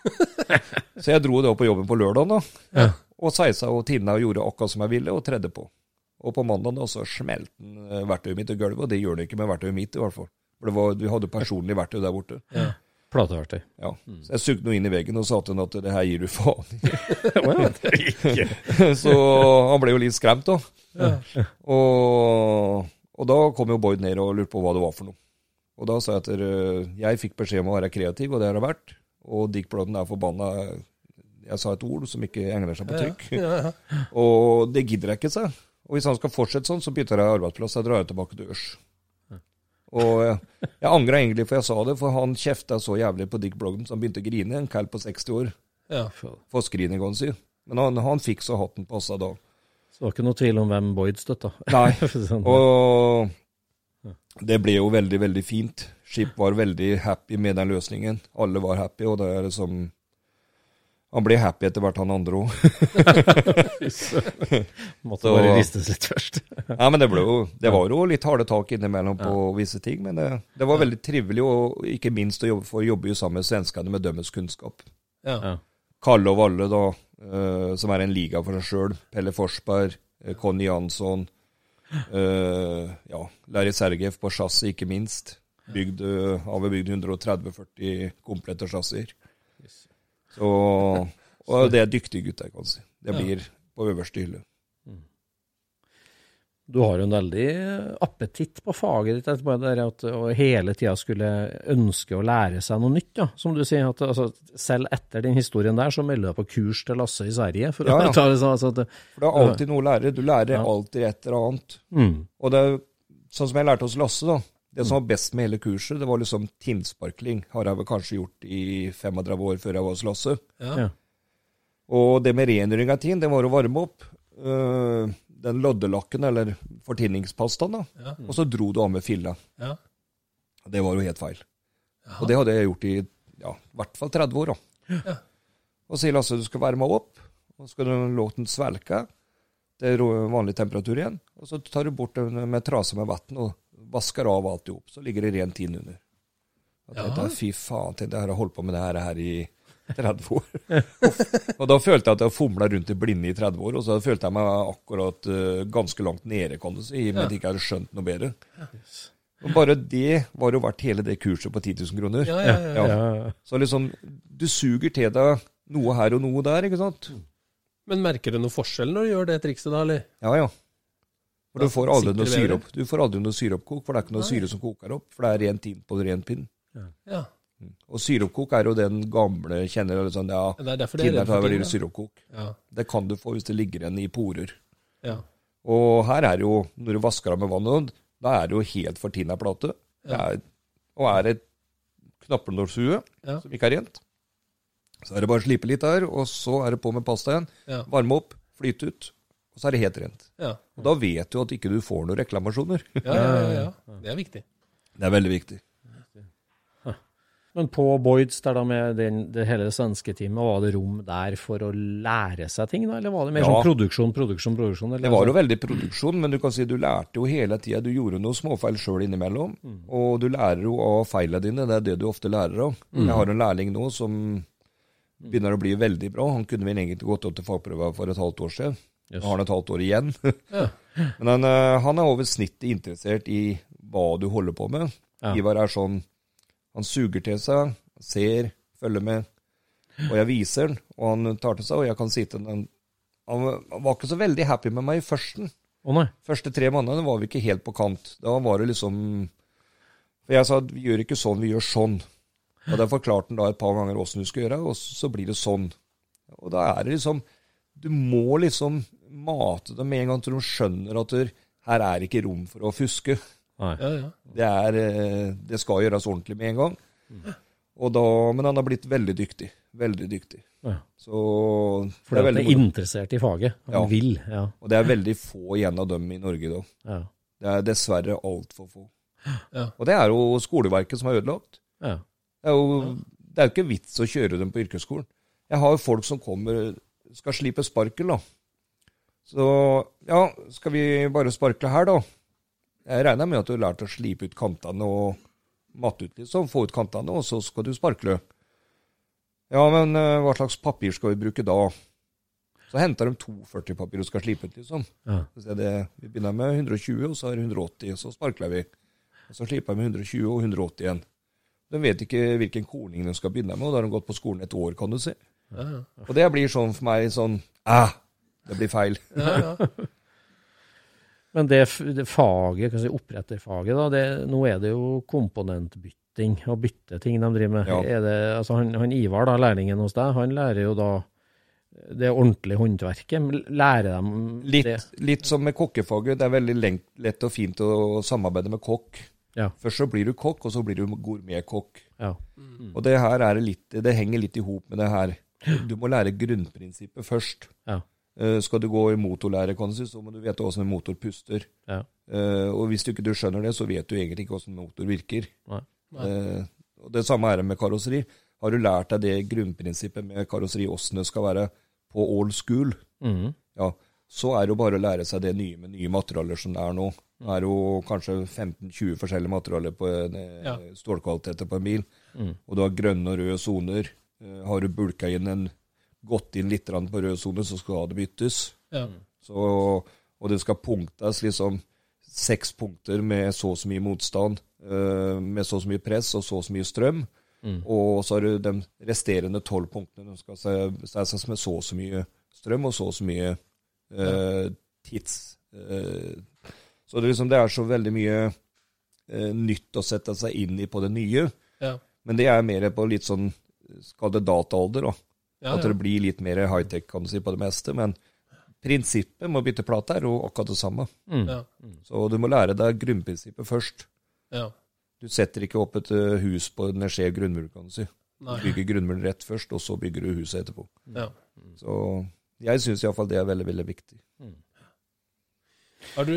Så jeg dro det opp på jobben på lørdagen, da. Ja. Og sveisa og tinna og gjorde akkurat som jeg ville, og tredde på. Og på mandag da, så smelte den eh, verktøyet mitt i gulvet, og det gjør det ikke med verktøyet mitt, i hvert fall. For det var, vi hadde personlig verktøy der borte. Ja. Plateverktøy. Ja. Så jeg sugde noe inn i veggen og sa til han at det her gir du faen i. så han ble jo litt skremt, da. Og, og da kom jo Boyd ned og lurte på hva det var for noe. Og da sa jeg at eh, jeg fikk beskjed om å være kreativ, og det har jeg vært. Og Dick Blodden er forbanna Jeg sa et ord som ikke egner seg på trykk. Ja, ja. Og det gidder jeg ikke, sa jeg. Og hvis han skal fortsette sånn, så bytter jeg arbeidsplass. Jeg drar jeg tilbake til Ørs. Og jeg, jeg angra egentlig for jeg sa det, for han kjefta så jævlig på Dick Blogden så han begynte å grine. En kall på 60 år ja. for skriningene sine. Men han, han fikk så hatten passa da. Så det var ikke noe tvil om hvem Boyd støtta. Nei. Sånn. Og det ble jo veldig, veldig fint. Skip var veldig happy med den løsningen. Alle var happy, og det er liksom Han ble happy etter hvert, han andre òg. Måtte bare ristes litt først. Ja, men det, ble jo, det var jo litt harde tak innimellom på visse ting, men det, det var veldig trivelig, og ikke minst å jobbe, for å jobbe jo sammen med svenskene med dømmes kunnskap. Ja. Ja. Kalle og Valle, da, eh, som er en liga for seg sjøl. Pelle Forsberg, eh, Conny Jansson. Eh, ja, Larry Sergev på chassis, ikke minst. Bygd, eh, har vi bygd 130-40 komplette chassiser. Så, og det er dyktige gutter, kan si. Det blir på øverste hylle. Du har jo en veldig appetitt på faget ditt, etterpå, det der at å hele tida skulle ønske å lære seg noe nytt. Ja. Som du sier, at altså, selv etter den historien der, så melder du deg på kurs til Lasse i Sverige. For Ja, ja. ta det sånn, altså, at, For det er alltid noe å lære. Du lærer Ja. alltid et eller annet. mm, Og det er sånn som jeg lærte hos Lasse, da. Det som var best med hele kurset, det var liksom tinnsparkling. Har jeg vel kanskje gjort i 35 år før jeg var hos Lasse. Ja. Ja. Og det med rengjøring av tinn, det var å varme opp øh, den loddelakken, eller fortinningspastaen, da. Ja. Og så dro du av med filla. Ja. Det var jo helt feil. Og det hadde jeg gjort i ja, i hvert fall 30 år. da. Ja. Og sier Lasse du skal varme opp, og så skal du låte den svelke til er vanlig temperatur igjen. Og så tar du bort den med trase med vann og vasker av alt i hop. Så ligger det rent inn under. Ja. tenkte jeg, Fy faen, tenkte jeg, jeg har holdt på med det her, her i 30 år. og da følte jeg at jeg fomla rundt i blinde i 30 år, og så følte jeg meg akkurat uh, ganske langt nede, kan du si, i og med at jeg ikke hadde skjønt noe bedre. Og bare det var jo verdt hele det kurset på 10 000 kroner. Ja, ja, ja. Ja. ja, Så liksom, du suger til deg noe her og noe der, ikke sant? Men merker du noe forskjell når du gjør det trikset, da, eller? Ja, ja. For du får aldri noe syre opp. Du får aldri noe syreoppkok, for det er ikke noe Nei. syre som koker opp, for det er rent inn på ren pinn. Ja. Og syropkok er jo den gamle kjenner sånn, ja, Det er derfor det er for ting. Ja. Det kan du få hvis det ligger igjen i porer. Ja. Og her er jo, når du vasker av med vannet, da er det jo helt fortinna plate. Er, og er det knappenålshue som ikke er rent. Så er det bare å slipe litt der, og så er det på med pasta Ja. Varme opp, flyte ut, og så er det helt rent. Ja. Og da vet du at ikke du får noen reklamasjoner. Ja, ja, ja, ja. Det er viktig. Det er veldig viktig. Men på Boyds, der da med den, det hele svenske teamet, var det rom der for å lære seg ting, da? Eller var det mer Ja. sånn produksjon, produksjon, produksjon? Eller Det var jo veldig produksjon, men du kan si du lærte jo hele tida. Du gjorde noen småfeil sjøl innimellom, og du lærer jo av feilene dine. Det er det du ofte lærer av. Jeg har en lærling nå som begynner å bli veldig bra. Han kunne vel egentlig gått opp til fagprøva for et halvt år siden. Yes. Nå har han et halvt år igjen. Ja. Men han, eh, han er over snittet interessert i hva du holder på med. Ja. Ivar er sånn Han suger til seg, ser, følger med. Og jeg viser den, og han tar til seg, og jeg kan si til den Han var- ikke så veldig happy med meg i førsten. Nei. Første tre månedene var vi ikke helt på kant. Da var det liksom For jeg sa at vi gjør ikke sånn, vi gjør sånn. Og da forklarte han da et par ganger åssen du skal gjøre, og så blir det sånn. Og da er det liksom Du må liksom mate dem med en gang til de skjønner at her er ikke rom for å fuske. Nei. Ja, ja. Det, er, eh, det skal gjøres ordentlig med en gang. Og da, men han har blitt veldig dyktig. Veldig dyktig. Ja. Så det Fordi er han er moro. interessert i faget. Han Ja. vil. Ja. Og det er veldig få igjen av dem i Norge da. Ja. Det er dessverre altfor få. Ja. Og det er jo skoleverket som har ødelagt. ja. Det er jo det er jo ikke vits å kjøre dem på yrkesskolen. Jeg har jo folk som kommer skal slipe sparkel, da. Så ja, skal vi bare sparkle her, da? Jeg regner med at du har lært å slipe ut kantene og matte ut, liksom. Få ut kantene, og så skal du sparkle. Ja, men eh, hva slags papir skal vi bruke da? Så henter de 42 papir og skal slipe ut, liksom. Ja. Så det, vi begynner med 120, og så er det 180, og så sparkler vi. Og så slipper vi med 120 og 180 igjen. De vet ikke hvilken korning de skal begynne med, og da har de gått på skolen et år, kan du si. Ja, ja. Og det blir sånn for meg sånn Æh! det blir feil. ja, ja. Men det, det faget, kan si oppretterfaget, da, det, nå er det jo komponentbytting og bytteting de driver med. Ja. Er det, altså han, han Ivar, da, lærlingen hos deg, han lærer jo da det ordentlige håndverket. Lærer dem Litt, det? litt som med kokkefaget. Det er veldig lett og fint å samarbeide med kokk. Ja. Først så blir du kokk, og så blir du gourmetkokk. Ja. Og det her er litt, det henger litt i hop med det her. Du må lære grunnprinsippet først. Ja. Eh, skal du gå i motorlære, kan du si, så må du vite hvordan en motor puster. Ja. Eh, og hvis du ikke du skjønner det, så vet du egentlig ikke hvordan en motor virker. Nei. Eh, og Det samme er det med karosseri. Har du lært deg det grunnprinsippet med karosseri, hvordan det skal være på old school, mm. ja, så er det jo bare å lære seg det nye med nye materialer som det er nå. Det er jo kanskje 15-20 forskjellige materialer på en, Ja. stålkvaliteter på en bil. Mm. Og du har grønne og røde soner. Har du bulka inn en gått inn litt på rød sone, så skal det byttes. ja. Så, og det skal punktes liksom seks punkter med så og så mye motstand, eh, med så og så mye press og så og så mye strøm. Mm. Og så har du de resterende tolv punktene. De skal se- ses med så og så mye strøm og så og så mye eh, tids... eh, så det, liksom, det er så veldig mye eh, nytt å sette seg inn i på det nye. Ja. Men det er mer på litt sånn Skal det dataalder, da. Ja, At ja. det blir litt mer high-tech kan du si, på det meste. Men prinsippet med å bytte plate er jo akkurat det samme. Mm. Ja. Så du må lære deg grunnprinsippet først. ja. Du setter ikke opp et eh, hus på en skjev grunnmur, kan du si. Du bygger grunnmuren rett først, og så bygger du huset etterpå. Ja. Så jeg syns iallfall det er veldig, veldig viktig. Har du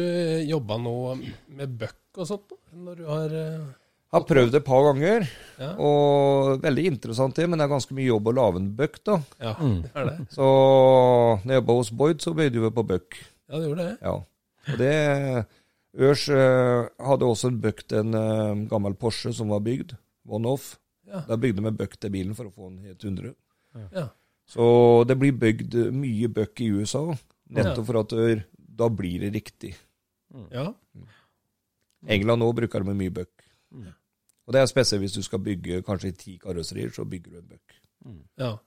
jobba noe med bøkk og sånt? Når du har eh, Har prøvd et par ganger, Ja, og veldig interessant det, men det er ganske mye jobb å lage en bøkk. da. ja Mm. det er det. Så når jeg jobba hos Boyd, så bøyde vi på bøkk. Ja, det gjorde det. Ja. Og det Ørs eh, hadde også en buck til en eh, gammel Porsche som var bygd. One-off. Ja. Da bygde vi bøkk til bilen for å få den helt 100. Ja. Så det blir bygd mye bøkk i USA, nettopp for at eh, da blir det riktig. ja. England òg bruker det med mye bøkk. Mm. Og det er spesielt hvis du skal bygge kanskje ti karosserier, så bygger du en buck. ja.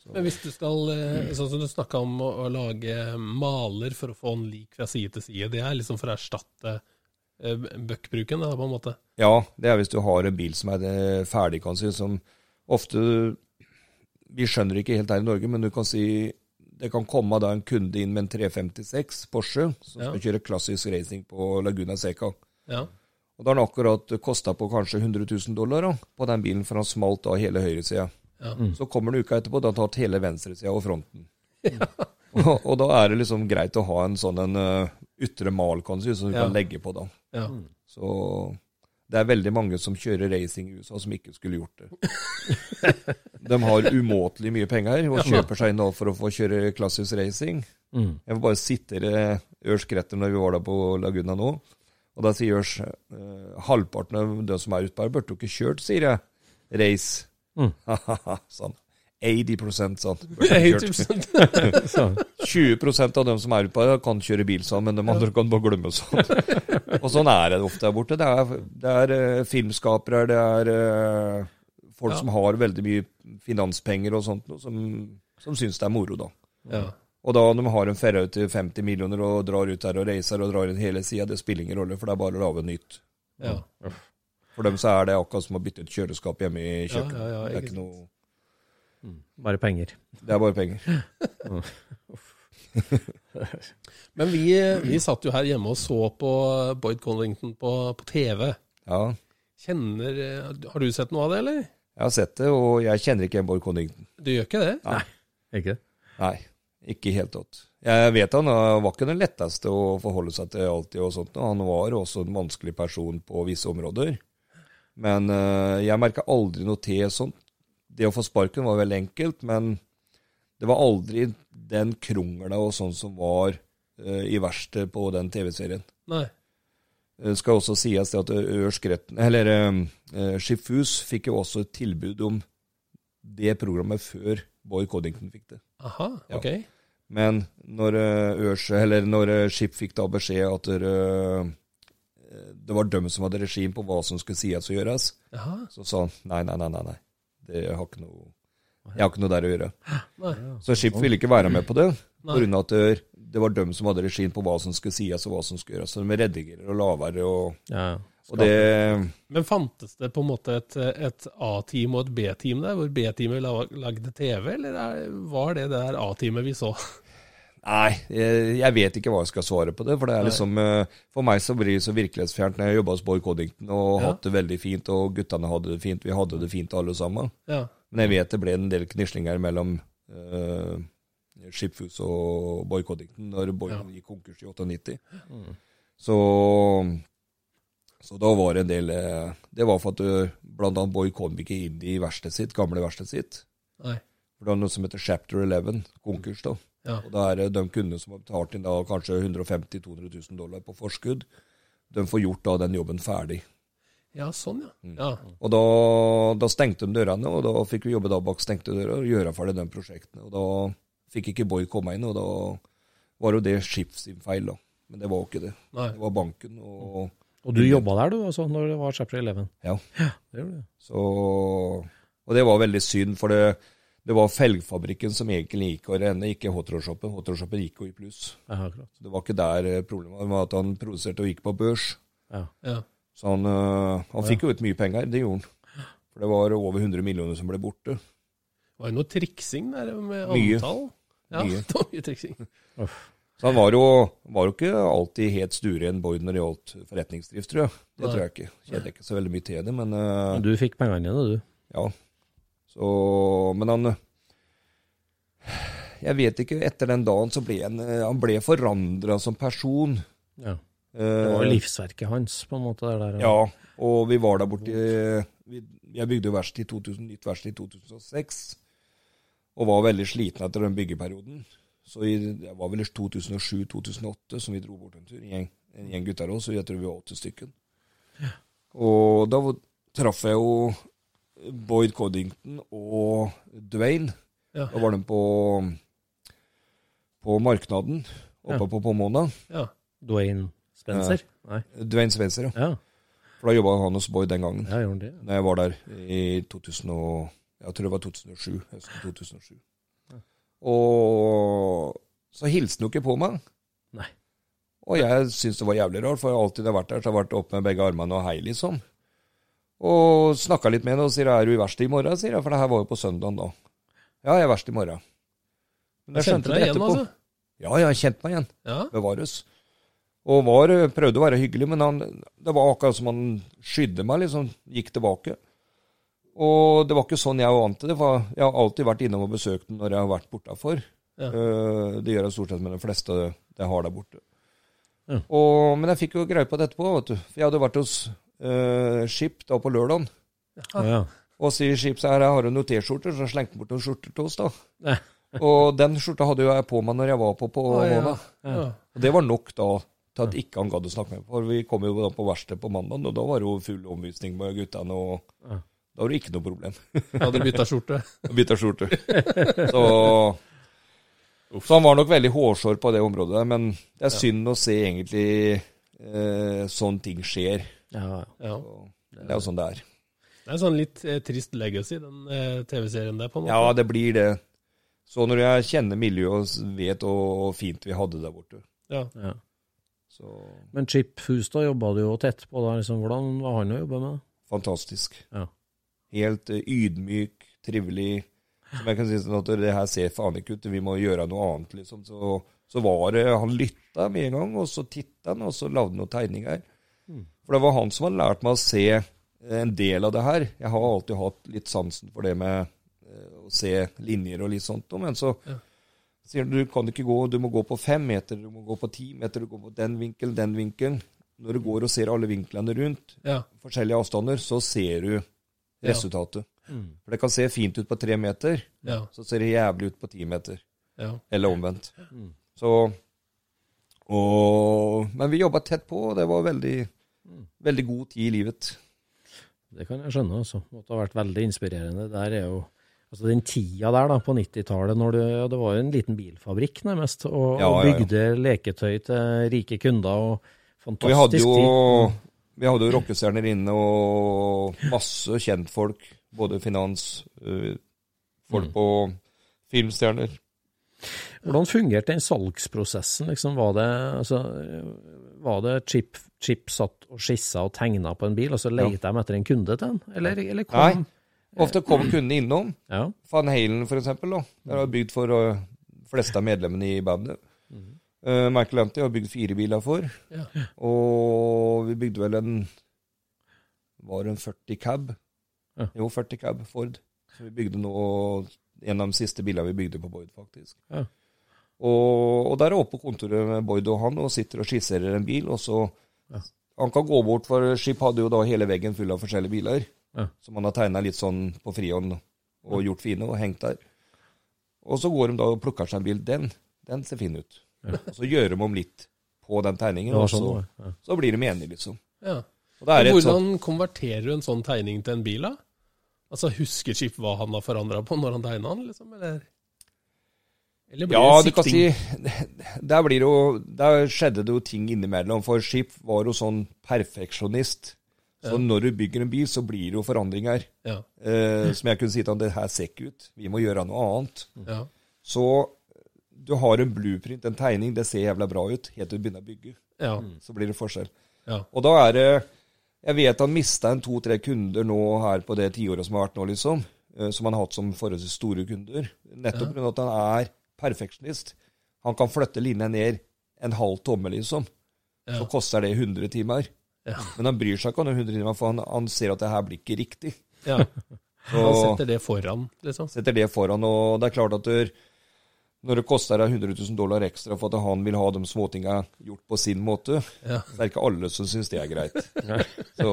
Så- Men hvis du skal, eh, sånn som du snakka om å, å lage maler for å få den lik fra side til side, det er liksom for å erstatte eh, bøkkbruken, på en måte? Ja, det er hvis du har en bil som er eh, ferdig, kan si, som ofte Vi skjønner ikke helt her i Norge, men du kan si det kan komme da en kunde inn med en 356 Porsche som Ja. skal kjøre klassisk racing på Laguna Seca. Ja. Og da har han akkurat kosta på kanskje 100 000 dollar da, på den bilen, for han smalt av hele høyresida. Ja. Så kommer den uka etterpå, da har han tatt hele venstresida og fronten. og, og da er det liksom greit å ha en sånn en uh, ytre mal, kan du si, som du Ja. kan legge på da. Ja. Så det er veldig mange som kjører racing i USA som ikke skulle gjort det. De har umåtelig mye penger og kjøper seg inn for å få kjøre klassisk racing. Mm. Jeg får bare sitere Ørs Gretter når vi var der på Laguna nå. Og da sier Jørs eh, halvparten av de som er ute her, burde jo ikke kjørt, sier jeg. Race. Mm. sånn. 80 sånn. Burde ikke kjørt. 80 Så, 20% av dem som er ute på her kan kjøre bil sammen, men de andre kan bare glemme sånn. og sånn er det ofte der borte. Det er, det er eh, filmskapere, det er eh, folk Ja. som har veldig mye finanspenger og sånt, som, som syns det er moro, da. Ja. Og da de har en Ferrari til 50 millioner og drar ut der og reiser og drar inn hele sida, det spiller ingen rolle, for det er bare å lage nytt. Ja. For dem så er det akkurat som å bytte ut kjøleskap hjemme i kjøkkenet. Ja, ja, ja, det er ikke noe bare penger. Det er bare penger. Men vi, vi satt jo her hjemme og så på Boyd Collington på, på TV. Ja, Kjenner Har du sett noe av det, eller? jeg har sett det, og jeg kjenner ikke en Boyd Connington. Du gjør ikke det? Nei. Ikke? Nei, ikke helt tatt. Jeg vet han uh, var ikke den letteste å forholde seg til alltid og sånt. Han var også en vanskelig person på visse områder. Men uh, jeg merka aldri noe til sånt. Det å få sparken var veldig enkelt, men det var aldri den krongla og sånn som var uh, i verste på den TV-serien. Nei. Det skal også sies at Ørskretten, eller Skipfus fikk jo også et tilbud om det programmet før Boy Coddington fikk det. Aha, Ja. ok. Men når, Ørse, eller når eh, Skip fikk da beskjed at eh, det var dem som hadde regim på hva som skulle sies og gjøres, Aha. så sa han nei, nei, nei, nei, nei. Det har ikke noe, jeg har ikke noe der å gjøre. Nei. Så Skip ville ikke være med på det, Nei. på grunn av at det, det var dem som hadde regim på hva som skulle sies og hva som skulle gjøres. Så de redigerer og lavere og, Ja. Det Men fantes det på en måte et, et A-team og et B-team der, hvor B-teamet lagde TV, eller er, var det det der A-teamet vi så? Nei, jeg, vet ikke hva jeg skal svare på det. For det er liksom eh, For meg så blir det så virkelighetsfjernt når jeg jobba hos Borg Coddington og Ja. hatt det veldig fint, og guttene hadde det fint. Vi hadde det fint alle sammen. Ja. Men jeg vet det ble en del knislinger mellom uh, Skipfus og Borg Coddington når Borg Ja. gikk konkurs i 98. Så, så da var det en del eh, Det var for at du, blant annet Boy kom ikke inn i verkstedet sitt, gamle verkstedet sitt. Nei. For det var noe som heter Chapter 11, konkurs. da. Ja. Og da er det de kundene som har betalt inn da kanskje 150 000-200 000 dollar på forskudd, de får gjort da den jobben ferdig. ja, sånn, ja. Mm. ja. Og da, da stengte de dørene, og da fikk vi jobbe da bak stengte dører og gjøre ferdig de prosjektene. Og da fikk ikke Boy komme inn, og da var jo det Skip sin feil, da. Men det var jo ikke det. Nei. Det var banken, og Og du jobba der, du, altså, når det var Chapter 11? ja. ja Det gjorde du. Så, og det var veldig synd, for det, det var felgfabrikken som egentlig gikk og renne, ikke Hotroshoppen. Hotroshoppen gikk jo i pluss. Det var ikke der eh, problemet var, at han produserte og gikk på børs. Ja. ja. Så han, øh, han fikk jo ut mye penger, det gjorde han. For det var over 100 millioner som ble borte. Var det noe triksing der med Mye. antall. Ja, Mye. det var mye triksing. Så han var jo, var jo ikke alltid helt stueren Boyd når det gjaldt forretningsdrift, tror jeg. Det Nei. tror jeg ikke. Kjenner ikke så veldig mye til det, men uh, du fikk pengene dine, du. ja. Så, men han Jeg vet ikke, etter den dagen så ble han, han ble forandra som person. Ja. Det var Eh, livsverket hans, på en måte. Der, der, Ja, og vi var der borte vi, Jeg bygde jo verksted i 2000, nytt verksted i 2006, og var veldig sliten etter den byggeperioden. Så i, det var vel i 2007-2008 som vi dro bort en tur, en gjeng, en gjeng gutter også, jeg tror vi var åtte stykken. Og da traff jeg jo Boyd Coddington og Dwayne. Ja. Da var de på, på marknaden oppe Ja. på Pomona. Ja. Dwayne Spencer? Nei. Dwayne Spencer, ja. Ja, For da jobba han hos Boyd den gangen. ja gjorde han det? Når jeg var der i 2000 og, jeg tror det var 2007. Høsten 2007. Og så hilste han jo ikke på meg. Nei. Og jeg syntes det var jævlig rart, for jeg har vært der, så har jeg vært opp med begge armene og hei, liksom. Og snakka litt med henne og sier 'er du i verkstedet i morgen', sier jeg, for det her var jo på søndagen da. Ja, jeg er verst i morgen. Men Jeg kjente deg igjen, altså? Ja, jeg har kjent meg igjen. Ja. Bevares. Og var, prøvde å være hyggelig, men han, det var akkurat som han skydde meg, liksom. Gikk tilbake. Og det var ikke sånn jeg var vant til det. For jeg har alltid vært innom og besøkt den når jeg har vært bortafor. Ja. Eh, det gjør jeg stort sett med de fleste jeg har der borte. Ja. Og, men jeg fikk jo greie på det etterpå, vet du. For jeg hadde vært hos uh, Skip da på lørdagen. Ja. Og sier Skip så her, jeg har du noen T-skjorter, så slengte han bort noen skjorter til oss, da. Ja. og den skjorta hadde jo jeg på meg når jeg var på på. Ja. Og det var nok da til at ikke han gadd å snakke med meg. For vi kom jo da på verkstedet på mandag, og da var det jo full omvisning med guttene. og Ja. Da var det ikke noe problem. Hadde bytta skjorte. bytta skjorte. Så, så han var nok veldig hårsår på det området, men det er synd å se egentlig eh, sånne ting skjer. Ja, Ja. Det er jo sånn det er. Det er en sånn litt eh, trist legacy, den eh, TV-serien der, på en måte. Ja, det blir det. Så når jeg kjenner miljøet og vet hvor fint vi hadde der borte, Ja. ja. så Men Chip Hustad jobba du jo tett på Der, Liksom, hvordan var han å jobbe med? fantastisk. Ja. Helt eh, ydmyk, trivelig. Som jeg kan si sånn at det her ser faen ikke ut, vi må gjøre noe annet, liksom. Så, så var det Han lytta med en gang, og så titta han, og så lagde han noen tegninger. For det var han som hadde lært meg å se en del av det her. Jeg har alltid hatt litt sansen for det med eh, å se linjer og litt sånt, men så Ja. sier han du kan ikke gå, du må gå på fem meter, du må gå på ti meter, du går på den vinkelen, den vinkelen. Når du går og ser alle vinklene rundt, Ja. forskjellige avstander, så ser du Ja. resultatet. For det kan se fint ut på tre meter, Ja. så ser det jævlig ut på ti meter. Ja. Eller omvendt. Så og, Men vi jobba tett på, og det var veldig, veldig god tid i livet. Det kan jeg skjønne, altså. Måtte ha vært veldig inspirerende. Der er jo Altså Den tida der da, på 90-tallet, når du ja, Det var jo en liten bilfabrikk nærmest, og, Ja, og ja, ja. bygde leketøy til rike kunder. og Fantastisk tid. vi hadde jo tid. Vi hadde jo rockestjerner inne, og masse kjentfolk. Både finans, øh, folk og filmstjerner. Hvordan fungerte den salgsprosessen? Liksom, var det, altså, var det Chip, Chip satt og skissa og tegna på en bil, og så leita de etter en kunde til den? Eller, eller kom Nei. Ofte kom kundene innom. Ja. Van Halen, for eksempel. Da. Det har bygd for øh, fleste av medlemmene i bandet. Uh, Michael Anty har bygd fire biler for. Ja. Og vi bygde vel en Var det en 40 cab? Ja. Jo, 40 cab Ford. Så vi bygde nå en av de siste bilene vi bygde på Boyd, faktisk. Ja. Og, og der er oppe på kontoret med Boyd og han og sitter og skisserer en bil, og så Han kan gå bort, for Skip hadde jo da hele veggen full av forskjellige biler. Som han har tegna litt sånn på frihånd og gjort fine og hengt der. Og så går de da og plukker seg en bil. Den, den ser fin ut. Og så gjør de om litt på den tegningen, og sånn så, ja. så blir de enige, liksom. ja. Og det er et sånt, Hvordan konverterer du en sånn tegning til en bil, da? Altså, Husker Chip hva han har forandra på når han tegna den, liksom? Eller, eller blir Ja, det du kan si Der blir det jo Der skjedde det jo ting innimellom. For Skip var jo sånn perfeksjonist. Så når du bygger en bil, så blir det jo forandringer. Ja. Eh, som jeg kunne si til han, det her ser ikke ut. Vi må gjøre noe annet. ja. Så du har en blueprint, en tegning, det ser jævla bra ut, helt til du begynner å bygge. Ja. Så blir det forskjell. ja. Og da er det Jeg vet han mista en to-tre kunder nå her på det tiåret som har vært nå, liksom. eh, Som han har hatt som forholdsvis store kunder. Nettopp pga. at han er perfeksjonist. Han kan flytte linja ned en halv tomme, liksom. Ja. Så koster det 100 timer. Ja. Men han bryr seg ikke om de 100 timer, for han, han ser at det her blir ikke riktig. ja. Han setter det foran, liksom. setter det foran, og det er klart at du, når det koster deg 100 000 dollar ekstra for at han vil ha de småtinga gjort på sin måte, Ja. så er det ikke alle som syns det er greit. Så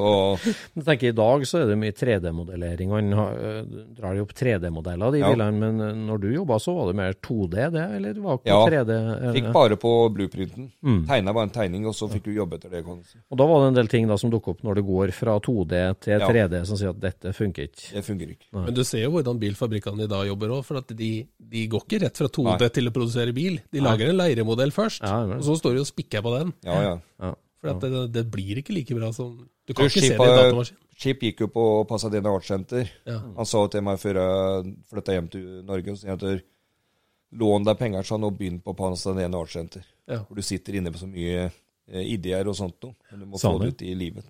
Jeg tenker I dag så er det mye 3D-modellering. og Han har, øh, drar jo opp 3D-modeller, de Ja. bilene. Men øh, når du jobba, så var det mer 2D, det? Eller det var ikke Ja, 3D? eller? fikk bare på blueprinten. Mm. Tegna bare en tegning, og så fikk du jobbe etter det. kan si. Og da var det en del ting da som dukker opp når det går fra 2D til 3D, som sier at dette funker ikke. Det funker ikke. Men du ser jo hvordan bilfabrikkene i dag jobber òg, for at de, de går ikke rett fra 2D Nei. til å produsere bil. De lager en leiremodell først, og så står de og spikker på den. Ja, ja. Ja. For at det, det blir ikke like bra som Du kan Du, ikke se det i datamaskin. Skip gikk jo på Pasadena Art Center. Ja. Han sa til meg før jeg flytta hjem til Norge, og sa at lån deg penger sånn, og begynn på Pasadena Art Center. Ja. For du sitter inne på så mye eh, ideer og sånt noe, men du må Samme. få det ut i livet.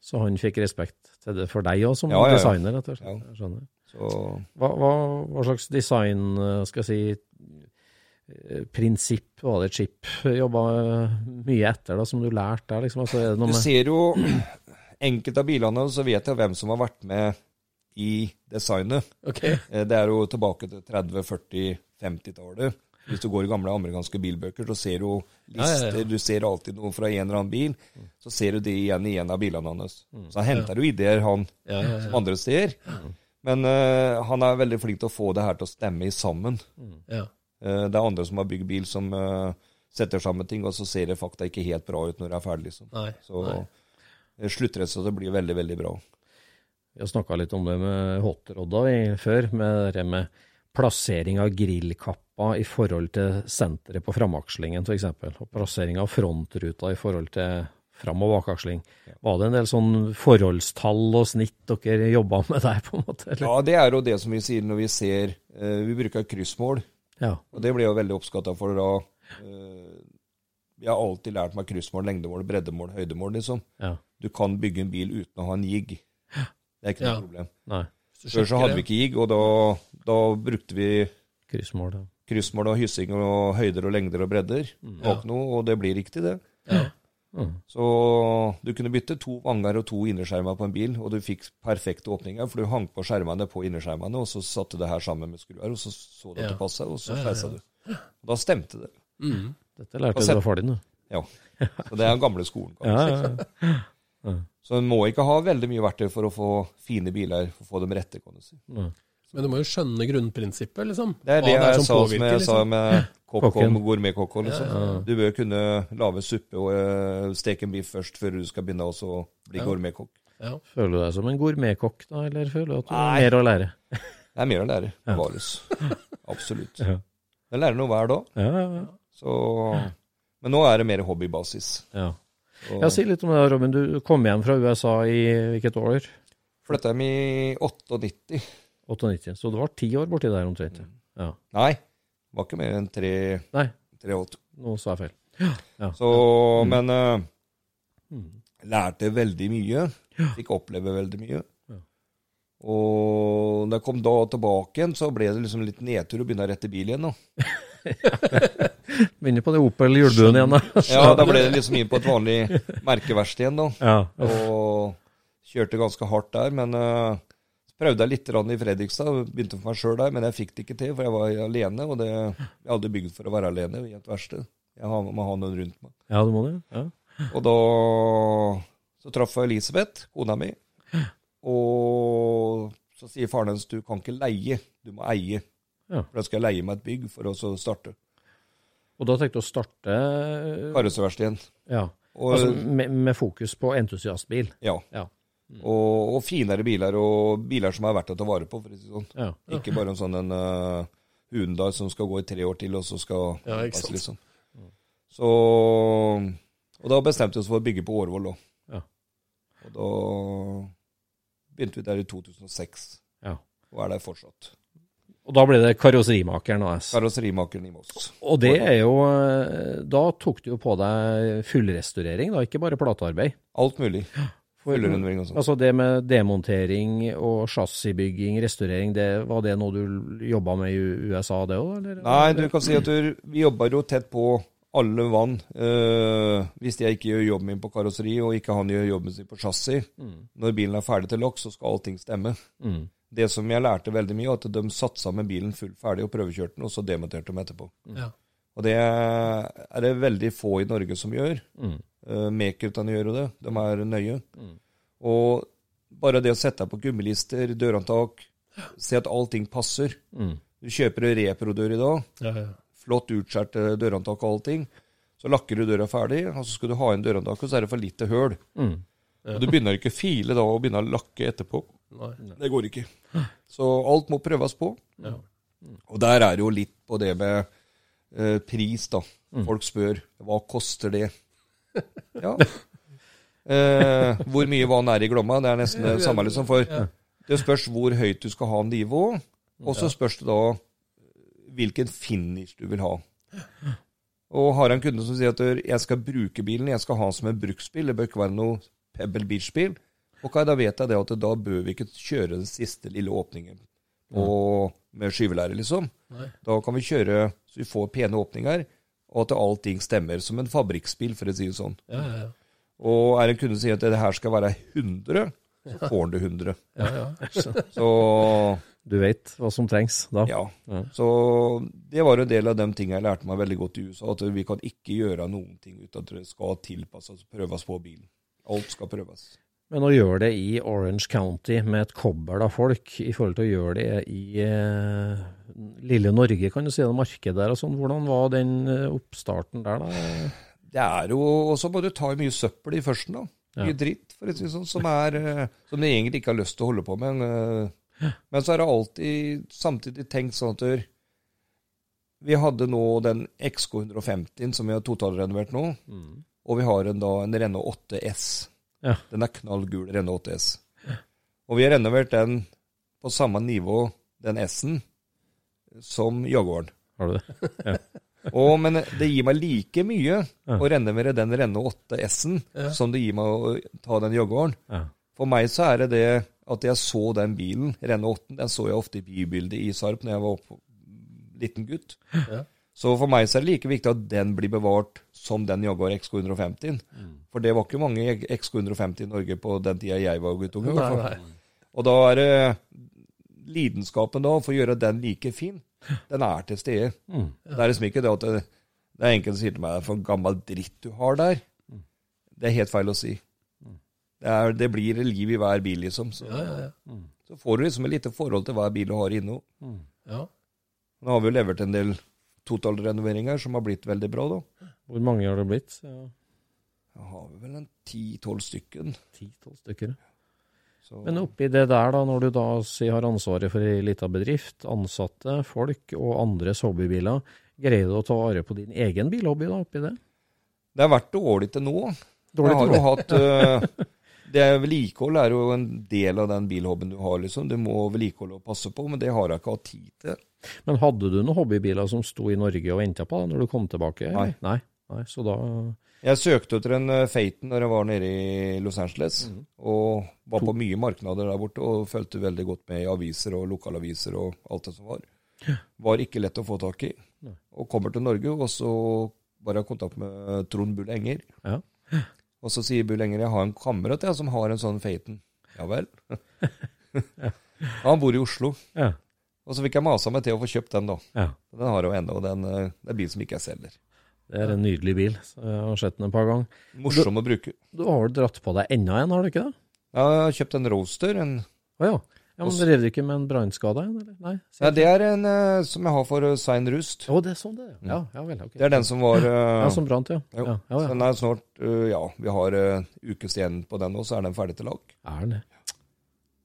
Så han fikk respekt til det for deg òg, som Ja, ja, ja. designer, rett og slett. Hva, hva, hva slags design, øh, skal jeg si, øh, prinsipp var det Chip jobba mye etter, da, som du lærte der? Liksom? Altså, Du ser jo enkelte av bilene, så vet jeg hvem som har vært med i designet. Ok. Eh, Det er jo tilbake til 30-, 40-, 50-tallet. Hvis du går i gamle amerikanske bilbøker, så ser du Ja, ja, ja. du ser alltid noe fra en eller annen bil. Så ser du det igjen i en av bilene hans. Mm. Så han henter jo ideer, han, ja. andre steder. Men uh, han er veldig flink til å få det her til å stemme i sammen. ja. Uh, det er andre som har bygd bil, som uh, setter sammen ting, og så ser det fakta ikke helt bra ut når det er ferdig. liksom. Nei. Så nei. sluttresultatet blir veldig, veldig bra. Vi har snakka litt om det med hotrodda før, med det med plassering av grillkappa i forhold til senteret på framakslingen f.eks. Og plassering av frontruta i forhold til fram- og bakaksling. Var det en del sånn forholdstall og snitt dere jobba med der, på en måte? Eller? Ja, det er jo det som vi sier når vi ser eh, Vi bruker kryssmål, Ja. og det blir jo veldig oppskatta, for da eh, Vi har alltid lært meg kryssmål, lengdemål, breddemål, høydemål, liksom. ja. Du kan bygge en bil uten å ha en jigg. Det er ikke noe Ja. problem. Nei. Før så hadde vi ikke jigg, og da, da brukte vi Kryssmål, ja. kryssmål og hyssing og høyder og lengder og bredder. Mm, ja. noe, og det blir riktig, det. Ja. Mm. Så du kunne bytte to vanger og to innerskjermer på en bil, og du fikk perfekte åpninger, for du hang på skjermene på innerskjermene, og så satte det her sammen med skruer, og så så du at Ja. det passa, og så Ja, ja, ja. du. Og da stemte det. Mm. Dette lærte du av far din, du. Ja. Så det er den gamle skolen. Kan Ja, du si. ja, ja. Så en må ikke ha veldig mye verktøy for å få fine biler, for å få dem rette, kan du si. ja. Men du må jo skjønne grunnprinsippet, liksom. Det er det, det jeg sa sa, som jeg liksom. sa med Kokken. gourmetkokken, Liksom. Du bør kunne lage suppe og øh, steke en biff først, før du skal begynne å bli Ja. gourmetkokk. Ja. Føler du deg som en gourmetkokk, da, eller føler du at du har mer å lære? Det er mer å lære. Ja. Bevares. Absolutt. Ja. Jeg lærer noe hver dag. Ja, ja, ja. Så, men nå er det mer hobbybasis. ja. Og Ja, Si litt om det, Robin. Du kom hjem fra USA i hvilket år? Flytta hjem i 98. 98. Så det var ti år borti der omtrent. Mm. Ja. Nei, det var ikke mer enn tre, Nei, tre år. nå sa jeg feil. Så, men øh, Mm. lærte veldig mye. Fikk oppleve veldig mye. Og da jeg kom da tilbake igjen, så ble det liksom litt nedtur å begynne å rette bil igjen. Da. Begynner på det Opel hjulbuen igjen, da. Ja, da ble det liksom inn på et vanlig merkeverksted igjen, da. Ja. Og kjørte ganske hardt der. Men uh, prøvde jeg litt i Fredrikstad, begynte for meg sjøl der, men jeg fikk det ikke til, for jeg var alene. Og det, jeg er aldri bygd for å være alene i et verksted. Jeg må ha noen rundt meg. ja, du må det. Ja. Og da så traff jeg Elisabeth, kona mi. Og så sier faren hennes du kan ikke leie, du må eie. Ja. For da skal jeg leie meg et bygg for å starte. Og da tenkte du å starte Karosseverkstedet. igjen. ja. Og, altså, med, med fokus på entusiastbil. ja. Ja. Og, og finere biler, og biler som er verdt å ta vare på. for å si sånn. Ja. Ikke bare en sånn en uh, Hyundai som skal gå i tre år til, og så skal Ja, sant. liksom. Så Og da bestemte vi oss for å bygge på Årvoll, òg. Ja. Og da begynte vi der i 2006, Ja. og er der fortsatt. Og da ble det Karosserimakeren AS. Karosserimakeren i Moss. Og det er jo eh, Da tok du jo på deg fullrestaurering, da, ikke bare platearbeid. Alt mulig. For- Fullrenovering og sånn. Altså det med demontering og chassisbygging, restaurering, det, var det noe du jobba med i USA, det òg, eller? Nei, du kan si at du, vi jobber jo tett på alle vann. Eh, hvis jeg ikke gjør jobben min på karosseri, og ikke han gjør jobben sin på chassis, når bilen er ferdig til lokk, så skal allting stemme. Mm. Det som jeg lærte veldig mye, var at de satsa med bilen fullt ferdig og prøvekjørte den, og så demonterte de etterpå. Ja. Og det er det veldig få i Norge som gjør. Mm. Uh, Mekerutene å gjøre det. De er nøye. Og bare det å sette deg på gummilister, dørhåndtak, se at allting passer. Mm. Du kjøper en reprodør i dag, Ja, ja. flott utskjært eh, dørhåndtak og allting. Så lakker du døra ferdig, og så skal du ha inn dørhåndtaket, og så er det for lite høl. Mm. Og du begynner ikke å file da og begynner å lakke etterpå. Nei. Det går ikke. Så alt må prøves på. Ja. Og der er det jo litt på det med eh, pris, da. Folk spør hva koster det? Ja. Eh, hvor mye vann er i Glomma? Det er nesten det samme, liksom. For det spørs hvor høyt du skal ha nivå, og så spørs det da hvilken finish du vil ha. Og har en kunde som sier at jeg skal bruke bilen, jeg skal ha den som en bruksbil, det bør ikke være noe Pebble Beach-bil. Ok, da vet jeg det at da bør vi ikke kjøre den siste lille åpningen og med skyvelære, liksom. Da kan vi kjøre så vi får pene åpninger, og at allting stemmer som en fabrikkspill, for å si det sånn. Ja, ja, ja. Og er en kunde som sier at det her skal være 100, så får han det 100. Ja, ja. Så Du vet hva som trengs da. ja. Ja. Så det var en del av de tingene jeg lærte meg veldig godt i USA, at vi kan ikke gjøre noen ting uten at det skal tilpasses prøves på bilen. Alt skal prøves. Men å gjøre det i Orange County med et kobbel av folk, i forhold til å gjøre det i eh, lille Norge, kan du si, det markedet der og sånn, hvordan var den eh, oppstarten der da? Det er jo også må du ta mye søppel i førsten, da. Mye Ja. dritt, for å si det sånn, som, er, eh, som de egentlig ikke har lyst til å holde på med. eh, Men så er det alltid samtidig tenkt sånn at vi hadde nå den XK150 som vi har totalrenovert nå, og vi har en, da, en Renault 8S. Ja. Den er knallgul Renault 8S. Og vi har renovert den på samme nivå, den S-en, som Jaguaren. Har du det? Og, men det gir meg like mye Ja. å renovere den Renault 8 S-en som det gir meg å ta den Jaguaren. Ja. For meg så er det det at jeg så den bilen, Renault 8, den så jeg ofte i bybildet i Sarp når jeg var opp, liten gutt. Ja. Så for meg så er det like viktig at den blir bevart som den Jaguar XK150. For det var ikke mange XK150 i Norge på den tida jeg var guttunge. Nei, nei. Og da er det lidenskapen da for å gjøre den like fin. Den er til stede. Det er liksom ikke det at det, det er enkelte som sier til meg for gammel dritt du har der. Det er helt feil å si. Det, er, det blir liv i hver bil, liksom. Så, Ja, ja, ja. så får du liksom et lite forhold til hver bil du har inne. ja. Nå har vi jo levert en del totalrenoveringer som har blitt veldig bra, da. Hvor mange har det blitt? Ja, Da har vi vel en ti-tolv stykken. Ti-tolv stykker. Så, Men oppi det der, da, når du da si, har ansvaret for ei lita bedrift, ansatte, folk og andres hobbybiler, greier du å ta vare på din egen bilhobby da, oppi det? det har vært dårlig til nå. Dårlig til jo hatt øh, det Vedlikehold er jo en del av den bilhobbyen du har. liksom. Du må vedlikeholde og passe på, men det har jeg ikke hatt tid til. Men hadde du noen hobbybiler som sto i Norge og venta på deg når du kom tilbake? Nei. Nei. Nei. Så da Jeg søkte etter en Faten når jeg var nede i Los Angeles, og var på mye markeder der borte og fulgte veldig godt med i aviser og lokalaviser og alt det som var. Var ikke lett å få tak i. Og kommer til Norge, og så var jeg i kontakt med Trond Bull Enger. Ja. Og så sier Bull Enger jeg har en kamerat jeg, som har en sånn Faten. Ja vel. Han bor i Oslo. Ja. Og så fikk jeg masa meg til å få kjøpt den, da. ja. Den har jeg jo ennå, og den, eh, det er bil som ikke jeg selger. Det er en nydelig bil. Jeg har sett den et par ganger. Morsom å bruke. Du har vel dratt på deg enda en, har du ikke det? Jeg har kjøpt en Roadster. En, Å ja. ja. Men drev du ikke med en brannskade? eller? Nei? ja, det er en uh, som jeg har for uh, Sein Rust. Å, det er sånn det er. Ja, ja vel. Okay. Det er den som var uh, Ja, som brant, ja. jo, Ja, ja, så ja. Den er snart uh, Ja, vi har ukes igjen på den nå, så er den ferdig til lag. Er den det?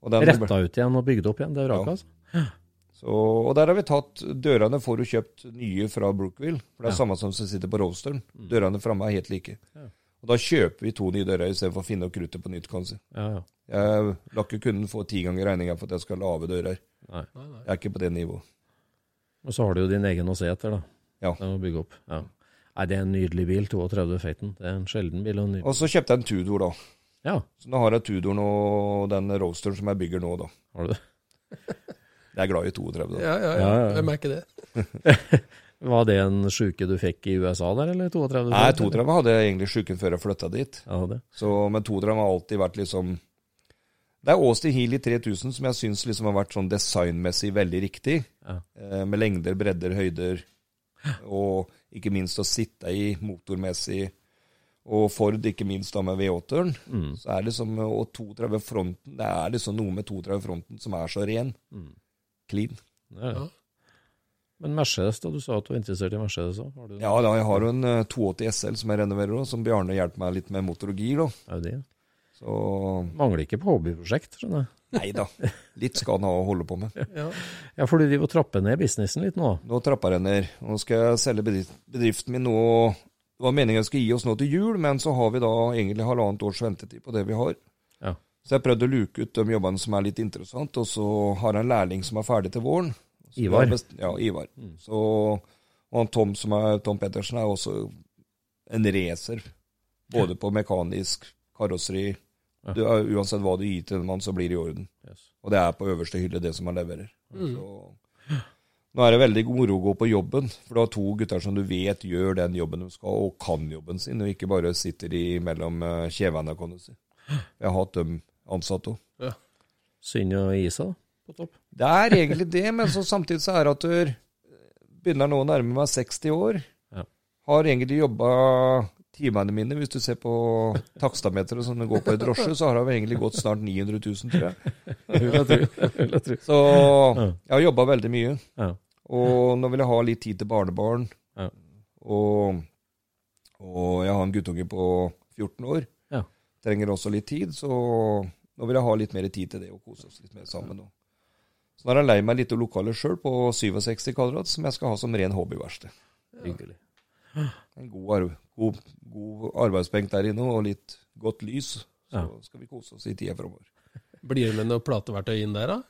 Den, Retta ut igjen og bygd opp igjen, det er vraket, Ja. altså? Så, og der har vi tatt Dørene får du kjøpt nye fra Brookville. For det er Ja. samme som som sitter på Roadsteren. Dørene framme er helt like. Og da kjøper vi to nye dører istedenfor å finne opp kruttet på nytt, kan du si. Ja, ja. Jeg lar ikke kunden få ti ganger regninga for at jeg skal lage dører. Nei. Nei, nei. Jeg er ikke på det nivået. Og så har du jo din egen å se etter, da. Ja. Den å bygge opp. Ja. Nei, det er en nydelig bil, 32 Faten. Det er en sjelden bil. Og en ny... Og så kjøpte jeg en Tudor, da. Ja, Så nå har jeg Tudoren og den Roasteren som jeg bygger nå, da. har du det? Jeg er glad i 32, da. Ja, ja, ja. Ja, ja. Jeg merker det. Var det en sjuke du fikk i USA der, eller 32? Nei, 32 hadde jeg egentlig sjuken før jeg flytta dit. Ja, det. Så, men 32 har alltid vært liksom Det er Austin Healy 3000 som jeg syns liksom har vært sånn designmessig veldig riktig. Ja. Eh, med lengder, bredder, høyder. Og ikke minst å sitte i motormessig. Og Ford, ikke minst da med V8-eren. Mm. Så er liksom, Og 32 fronten Det er liksom noe med 32 fronten som er så ren. Clean. Det er det. Ja. Men Mercedes, da? Du sa at du var interessert i Mercedes òg? Ja da, jeg har jo en eh, 280 SL som jeg renoverer òg, som Bjarne hjelper meg litt med motor og gir. da. Audi? Så Mangler ikke på hobbyprosjekt, skjønner jeg. nei da. Litt skal han ha å holde på med. Ja. Ja, for du driver og trapper ned businessen litt nå? Nå trapper jeg ned. Nå skal jeg selge bedriften min nå. Det var meningen jeg skulle gi oss nå til jul, men så har vi da egentlig halvannet års ventetid på det vi har. Så jeg prøvde å luke ut de jobbene som er litt interessant, og så har jeg en lærling som er ferdig til våren. Så Ivar. best- Ja, Ivar. Så, og Tom, som er, Tom Pettersen er også en racer. Både på mekanisk, karosseri. Du, er- uansett hva du gir til en mann, så blir det i orden. Yes. Og det er på øverste hylle, det som han leverer. Så, nå er det veldig moro å gå på jobben, for du har to gutter som du vet gjør den jobben de skal, og kan jobben sin, og ikke bare sitter de mellom eh, kjevene, kan du si. Jeg har hatt dem ansatt Ja. Synd å gi seg, da, på topp. Det er egentlig det, men så samtidig så er det at du begynner nå å nærme meg 60 år. Ja. Har egentlig jobba timene mine, hvis du ser på takstameteret som det går på i drosje, så har det egentlig gått snart 900 000, tror jeg. Så jeg har jobba veldig mye. Ja. Og nå vil jeg ha litt tid til barnebarn. Ja. Og, og jeg har en guttunge på 14 år. Trenger også litt tid, så nå vil jeg ha litt mer tid til det og kose oss litt mer sammen. nå. Så nå har jeg leid meg litt av lokaler sjøl på 67 kvadrat, som jeg skal ha som ren hobbyverksted. Ja. En god, arv, god, god arbeidsbenk der inne og litt godt lys. Så Ja. skal vi kose oss i tida framover. Blir det med noe plateverktøy inn der, da?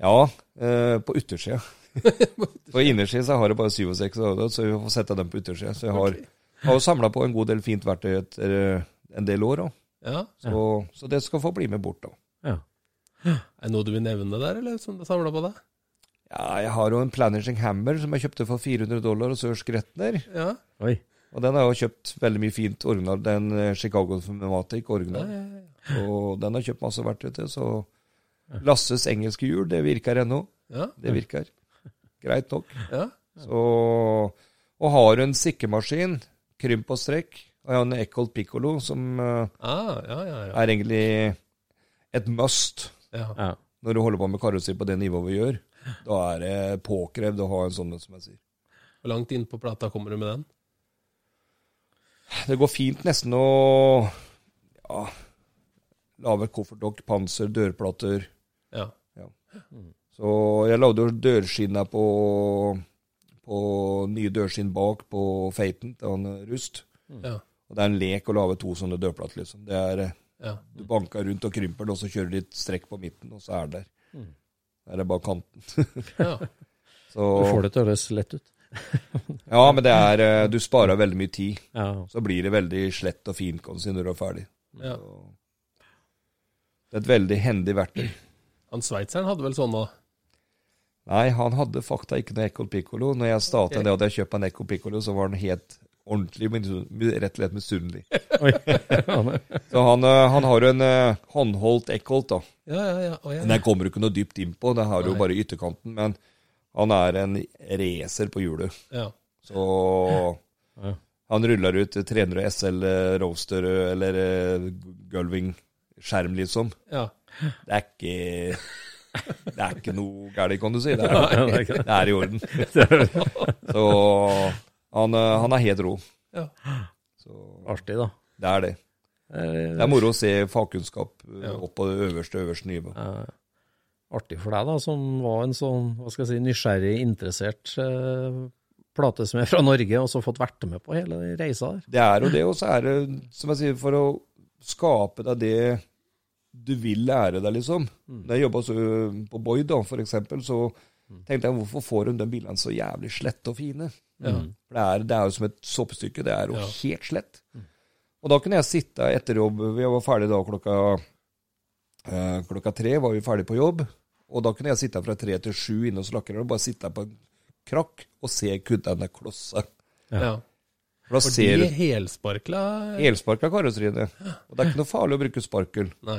Ja, eh, på yttersida. på innersida så har jeg bare 67 kvadrat, så vi får sette dem på yttersida. Så jeg har, har samla på en god del fint verktøy etter eh, en del år òg. Ja. Så, så det skal få bli med bort, da. Ja. Er det noe du vil nevne der, eller som du samla på deg? Ja, jeg har jo en Planishing Hammer som jeg kjøpte for 400 dollar hos Urs Gretner. Ja. Oi. Og den har jeg jo kjøpt veldig mye fint original. Den eh, Chicago Pneumatic original. Ja, ja, ja. Og den har jeg kjøpt masse verktøy til. Så Lasses engelske hjul, det virker ennå. Ja. Det virker. Greit nok. ja. Så, og har du en sikkemaskin, krymp og strekk, og jeg har en Ecolt Piccolo, som eh, Ah, ja, ja, ja. er egentlig et must ja. Ja. når du holder på med karosseri på det nivået vi gjør. Da er det påkrevd å ha en sånn, som jeg sier. Hvor langt inn på plata kommer du med den? Det går fint nesten å ja, lage koffertdokk, panser, dørplater. Ja. Så jeg lagde jo dørskinna på, på nye dørskinn bak på Feiten til han Rust. Ja. Og det er en lek å lage to sånne dørplater, liksom. Det er, eh, ja. du banker rundt og krymper den, og så kjører du litt strekk på midten, og så er det der. Mm. Der er det bare kanten. ja. Så, Du får det til å høres lett ut. ja, men det er eh, Du sparer veldig mye tid. Ja. Så blir det veldig slett og fint når du er ferdig. ja. Så, det er et veldig hendig verktøy. Han sveitseren hadde vel sånn òg? Nei, han hadde fakta ikke noe Eco Piccolo. Når jeg starta det at jeg kjøpte en Eco Piccolo, så var den helt ordentlig, men, rett og slett misunnelig. Så han, eh, han har jo en eh, håndholdt Eckholt, da. Ja, ja, ja. Oh, ja. Men jeg kommer ikke noe dypt innpå, det har jo bare ytterkanten. Men han er en racer på hjulet. ja. Så Ja. han ruller ut 300 SL roaster eller eh, gulving-skjerm, liksom. ja. Det er ikke Det er ikke noe galt, kan du si. Det er, det er i orden. Så han, eh, han er helt rå. Ja. Så Artig, da. det er det. Eh, Det er moro å se fagkunnskap eh, Ja. opp på det øverste, øverste nivå. eh, artig for deg, da, som var en sånn hva skal jeg si, nysgjerrig, interessert eh, platesmed fra Norge, og så fått vært med på hele reisa der. Det er jo det, og så er det, som jeg sier, for å skape deg det du vil lære deg, liksom. Da jeg jobba på Boyd, da, for eksempel, så tenkte jeg hvorfor får hun de bilene så jævlig slette og fine? Ja. For det er, det er jo som et såpestykke. Det er jo Ja. helt slett. Og da kunne jeg sitte etter jobb Vi var ferdig da klokka eh, Klokka tre var vi ferdig på jobb. Og da kunne jeg sitte fra tre til sju inne hos lakkeren og bare sitte på en krakk og se kuddene klosse. ja. For For ser de helsparkla helsparkla karosseriene. Og det er ikke noe farlig å bruke sparkel. Nei.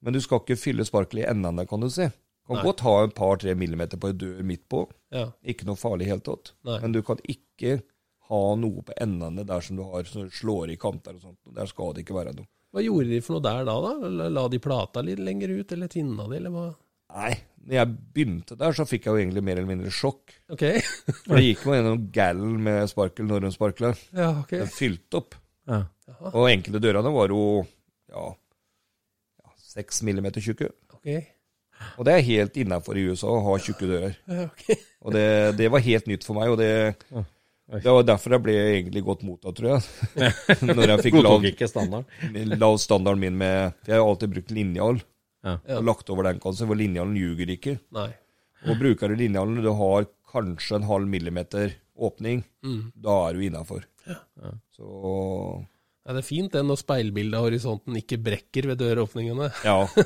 Men du skal ikke fylle sparkelet i endene, kan du si. Kan Nei. godt ha en par-tre millimeter på en dør midt på. Ja. Ikke noe farlig i hele tatt. Nei. Men du kan ikke ha noe på endene der som du har, som slår i kanter og sånt. Der skal det ikke være noe. Hva gjorde de for noe der da? da? La- de plata litt lenger ut, eller tinna de, eller hva? Nei, når jeg begynte der, så fikk jeg jo egentlig mer eller mindre sjokk. Ok. For det gikk jo gjennom gallen med sparkel når hun sparkla. Ja, ok. Den fylte opp. Ja. Og enkelte dørene var jo ja, ja, seks millimeter tjukke. Ok. Og det er helt innafor i USA å ha tjukke dører. Okay. Og det, det var helt nytt for meg, og det, det var derfor jeg ble egentlig godt mottatt, tror jeg. Når jeg fikk lav, lav standarden min med For jeg har alltid brukt linjal. Ja. Ja. Og lagt over den kanskje, for linjalen ljuger ikke. Nei. Og bruker du linjalen, du har kanskje en halv millimeter åpning, Mm. da er du innafor. Så Ja, det er fint det når speilbildet av horisonten ikke brekker ved døråpningene. ja.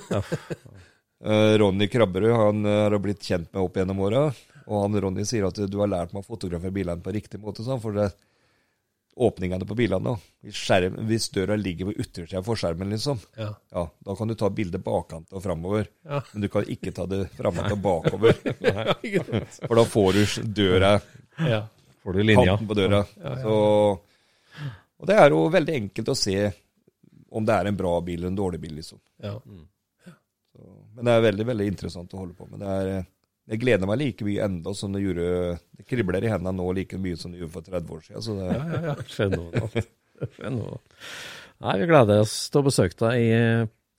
Eh, Ronny Krabberød han eh, har blitt kjent med opp gjennom åra. Og han Ronny sier at du har lært meg å fotografere bilene på riktig måte. Sånn, for det, åpningene på bilene. Hvis, skjerm, hvis døra ligger på yttersida av forskjermen, liksom, Ja. ja, da kan du ta bildet bakkant og framover. Ja. Men du kan ikke ta det framover og bakover. For da får du døra, ja. Får du linja? kanten på døra. Så, og det er jo veldig enkelt å se om det er en bra bil eller en dårlig bil, liksom. ja. Så, men det er veldig veldig interessant å holde på med. Det, er, jeg gleder meg like mye enda som det gjorde Det kribler i hendene nå like mye som det gjorde for 30 år siden. Så det, ja, ja. Fenomenalt. Fenomenalt. Nei, vi gleder oss til å besøke deg i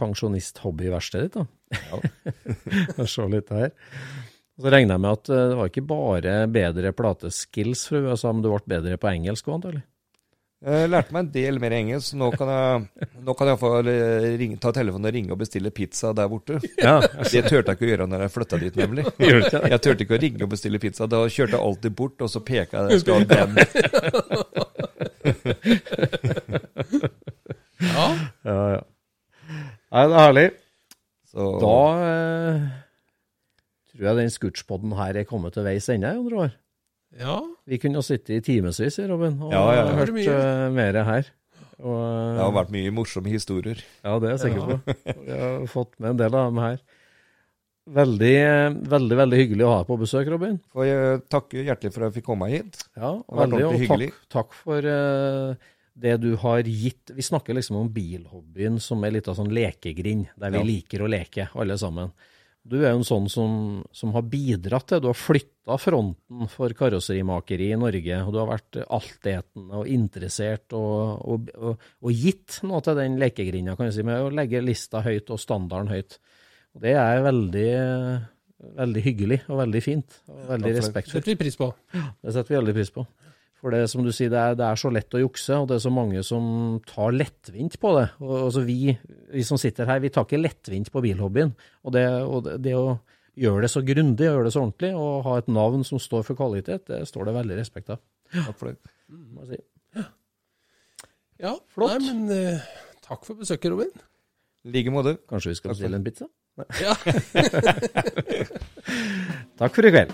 pensjonist-hobbyverkstedet ditt, da. Ja. se litt her. Så regner jeg med at eh, det var ikke bare bedre plateskills fra USA, men du ble bedre på engelsk òg, antagelig? Jeg lærte meg en del mer engelsk. Nå kan jeg, nå kan jeg få eh, ringe, ta telefonen og ringe og bestille pizza der borte. Ja. Det turte jeg ikke å gjøre når jeg flytta dit, nemlig. Jeg turte ikke å ringe og bestille pizza. Da kjørte jeg alltid bort, og så peka jeg skal ha den. ja. Ja, ja. Nei, det er herlig. Så, Da eh, tror jeg den scootspoden her er kommet til veis ende, Jon Roar. Ja. Vi kunne ha sittet i timevis, Robin, og Ja, ja, ja. hørt uh, mer her. Og, eh, det har vært mye morsomme historier. Ja, det er jeg sikker på. Vi har fått med en del av dem her. Veldig, eh, veldig veldig hyggelig å ha deg på besøk, Robin. Får jeg takke hjertelig for at jeg fikk komme hit. Ja, veldig, og takk, takk for uh, det du har gitt. Vi snakker liksom om bilhobbyen som er litt av sånn lekegrind, der vi Ja. liker å leke, alle sammen. Du er jo en sånn som, som har bidratt til, du har flytta fronten for karosserimakeri i Norge, og du har vært altetende og interessert og, og, og, og gitt noe til den lekegrinda, kan jeg si, med å legge lista høyt og standarden høyt. Og det er veldig, veldig hyggelig og veldig fint, og veldig respektfullt. det. Setter vi pris på. Det setter vi veldig pris på. For det som du sier, det er, det er så lett å jukse, og det er så mange som tar lettvint på det. Og, altså vi, vi som sitter her, vi tar ikke lettvint på bilhobbyen. Og det, og det, det å gjøre det så grundig, gjøre det så ordentlig, og ha et navn som står for kvalitet, det står det veldig respekt av. Takk for det. må jeg si. Ja, Flott. Nei, men uh, takk for besøket, Robin. I like måte. Kanskje vi skal bestille en pizza? Ja. Takk for i kveld.